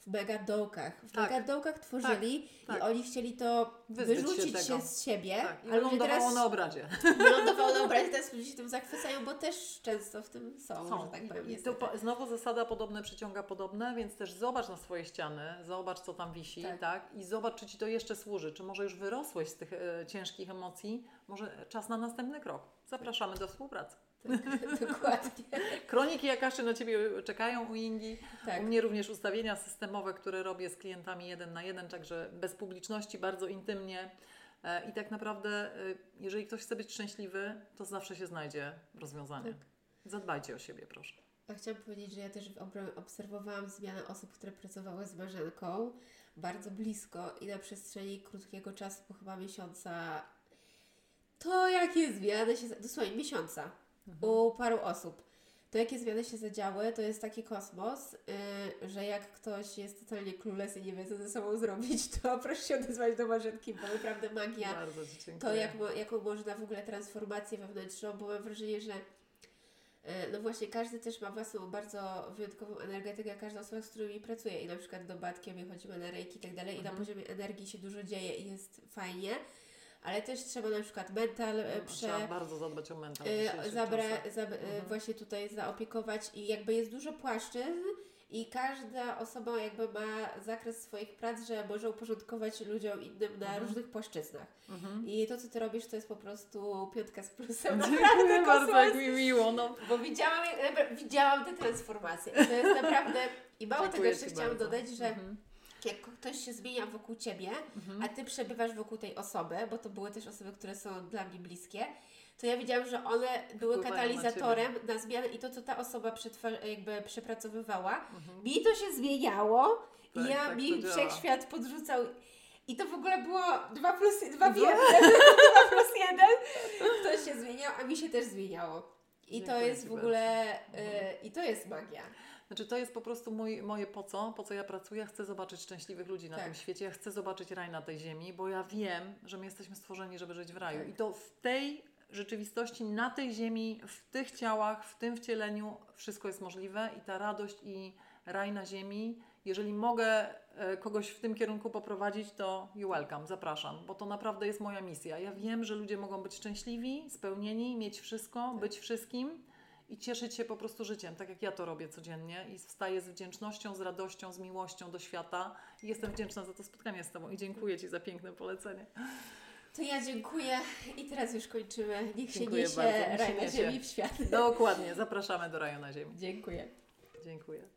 Speaker 1: w mega dołkach, w
Speaker 2: Tak.
Speaker 1: tworzyli
Speaker 2: tak.
Speaker 1: i oni chcieli to
Speaker 2: Wyzbyć się
Speaker 1: wyrzucić się,
Speaker 2: tego.
Speaker 1: z siebie,
Speaker 2: Tak, i wylądowało
Speaker 1: teraz
Speaker 2: na obrazie.
Speaker 1: wylądowało na obrazie, teraz ludzie się tym zachwycają, bo też często w tym są,
Speaker 2: Są.
Speaker 1: że tak powiem.
Speaker 2: I to po, znowu zasada podobne przyciąga podobne, więc też zobacz na swoje ściany, zobacz co tam wisi,
Speaker 1: Tak.
Speaker 2: tak? I zobacz, czy Ci to jeszcze służy, czy może już wyrosłeś z tych e, ciężkich emocji, może czas na następny krok. Zapraszamy do współpracy.
Speaker 1: Tak, dokładnie.
Speaker 2: Kroniki Jakaszy na Ciebie czekają u Ingi.
Speaker 1: Tak.
Speaker 2: U mnie również ustawienia systemowe, które robię z klientami jeden na jeden, także bez publiczności, bardzo intymnie. E, I tak naprawdę, e, jeżeli ktoś chce być szczęśliwy, to zawsze się znajdzie rozwiązanie.
Speaker 1: Tak.
Speaker 2: Zadbajcie o siebie, proszę.
Speaker 1: A chciałam powiedzieć, że ja też obserwowałam zmianę osób, które pracowały z Marzenką bardzo blisko i na przestrzeni krótkiego czasu, po chyba miesiąca, to jakie zmiany się, dosłownie miesiąca, u paru osób. To jakie zmiany się zadziały, to jest taki kosmos, yy, że jak ktoś jest totalnie clueless i nie wie, co ze sobą zrobić, to proszę się odezwać do Marzenki, bo naprawdę magia
Speaker 2: Bardzo Ci dziękuję.
Speaker 1: to jak, jaką można w ogóle transformację wewnętrzną, bo mam wrażenie, że e, no właśnie każdy też ma własną bardzo wyjątkową energetykę, każda osoba, z którymi pracuje i na przykład do Batkiem my chodzimy na rejki i tak dalej i na
Speaker 2: Mhm.
Speaker 1: poziomie energii się dużo dzieje i jest fajnie, ale też trzeba na przykład mental e,
Speaker 2: No, Trzeba
Speaker 1: prze...
Speaker 2: bardzo zadbać o mental.
Speaker 1: e, Zabra, e,
Speaker 2: Mhm.
Speaker 1: właśnie tutaj zaopiekować i jakby jest dużo płaszczyzn i każda osoba jakby ma zakres swoich prac, że może uporządkować ludziom innym na
Speaker 2: Mhm.
Speaker 1: różnych płaszczyznach.
Speaker 2: Mhm.
Speaker 1: I to, co ty robisz, to jest po prostu piątka z plusem.
Speaker 2: Dziękuję
Speaker 1: Naprawdę
Speaker 2: bardzo, jak mi miło. No.
Speaker 1: Bo widziałam, widziałam te transformacje. I to jest naprawdę... I mało tego
Speaker 2: Dziękuję
Speaker 1: jeszcze
Speaker 2: Ci
Speaker 1: chciałam
Speaker 2: bardzo.
Speaker 1: dodać, że
Speaker 2: Mhm.
Speaker 1: Jak ktoś się zmienia wokół Ciebie,
Speaker 2: Mhm.
Speaker 1: a Ty przebywasz wokół tej osoby, bo to były też osoby, które są dla mnie bliskie, to ja widziałam, że one były
Speaker 2: Wpływają na
Speaker 1: katalizatorem na, zmianę i to, co ta osoba jakby przepracowywała,
Speaker 2: Mhm.
Speaker 1: mi to się zmieniało
Speaker 2: Tak,
Speaker 1: i ja
Speaker 2: tak
Speaker 1: mi wszechświat podrzucał. I to w ogóle było 2 plus 2 w
Speaker 2: Dwa.
Speaker 1: 1. 2 plus 1. Ktoś się zmieniał, a mi się też zmieniało. I to jest w ogóle, y, i to jest magia.
Speaker 2: Znaczy to jest po prostu mój, moje po co, po co ja pracuję. Ja chcę zobaczyć szczęśliwych ludzi na
Speaker 1: Tak.
Speaker 2: tym świecie. Ja chcę zobaczyć raj na tej ziemi, bo ja wiem, że my jesteśmy stworzeni, żeby żyć w raju.
Speaker 1: Tak.
Speaker 2: I to w tej rzeczywistości, na tej ziemi, w tych ciałach, w tym wcieleniu wszystko jest możliwe i ta radość i raj na ziemi. Jeżeli mogę e, kogoś w tym kierunku poprowadzić, to you welcome, zapraszam, bo to naprawdę jest moja misja. Ja wiem, że ludzie mogą być szczęśliwi, spełnieni, mieć wszystko, być wszystkim i cieszyć się po prostu życiem, tak jak ja to robię codziennie i wstaję z wdzięcznością, z radością, z miłością do świata i jestem wdzięczna za to spotkanie z Tobą i dziękuję Ci za piękne polecenie.
Speaker 1: To ja dziękuję i teraz już kończymy. Niech się
Speaker 2: Dziękuję
Speaker 1: niesie
Speaker 2: bardzo, niech się
Speaker 1: raj na ziemi w świat.
Speaker 2: Dokładnie, zapraszamy do raju na ziemi.
Speaker 1: Dziękuję.
Speaker 2: Dziękuję.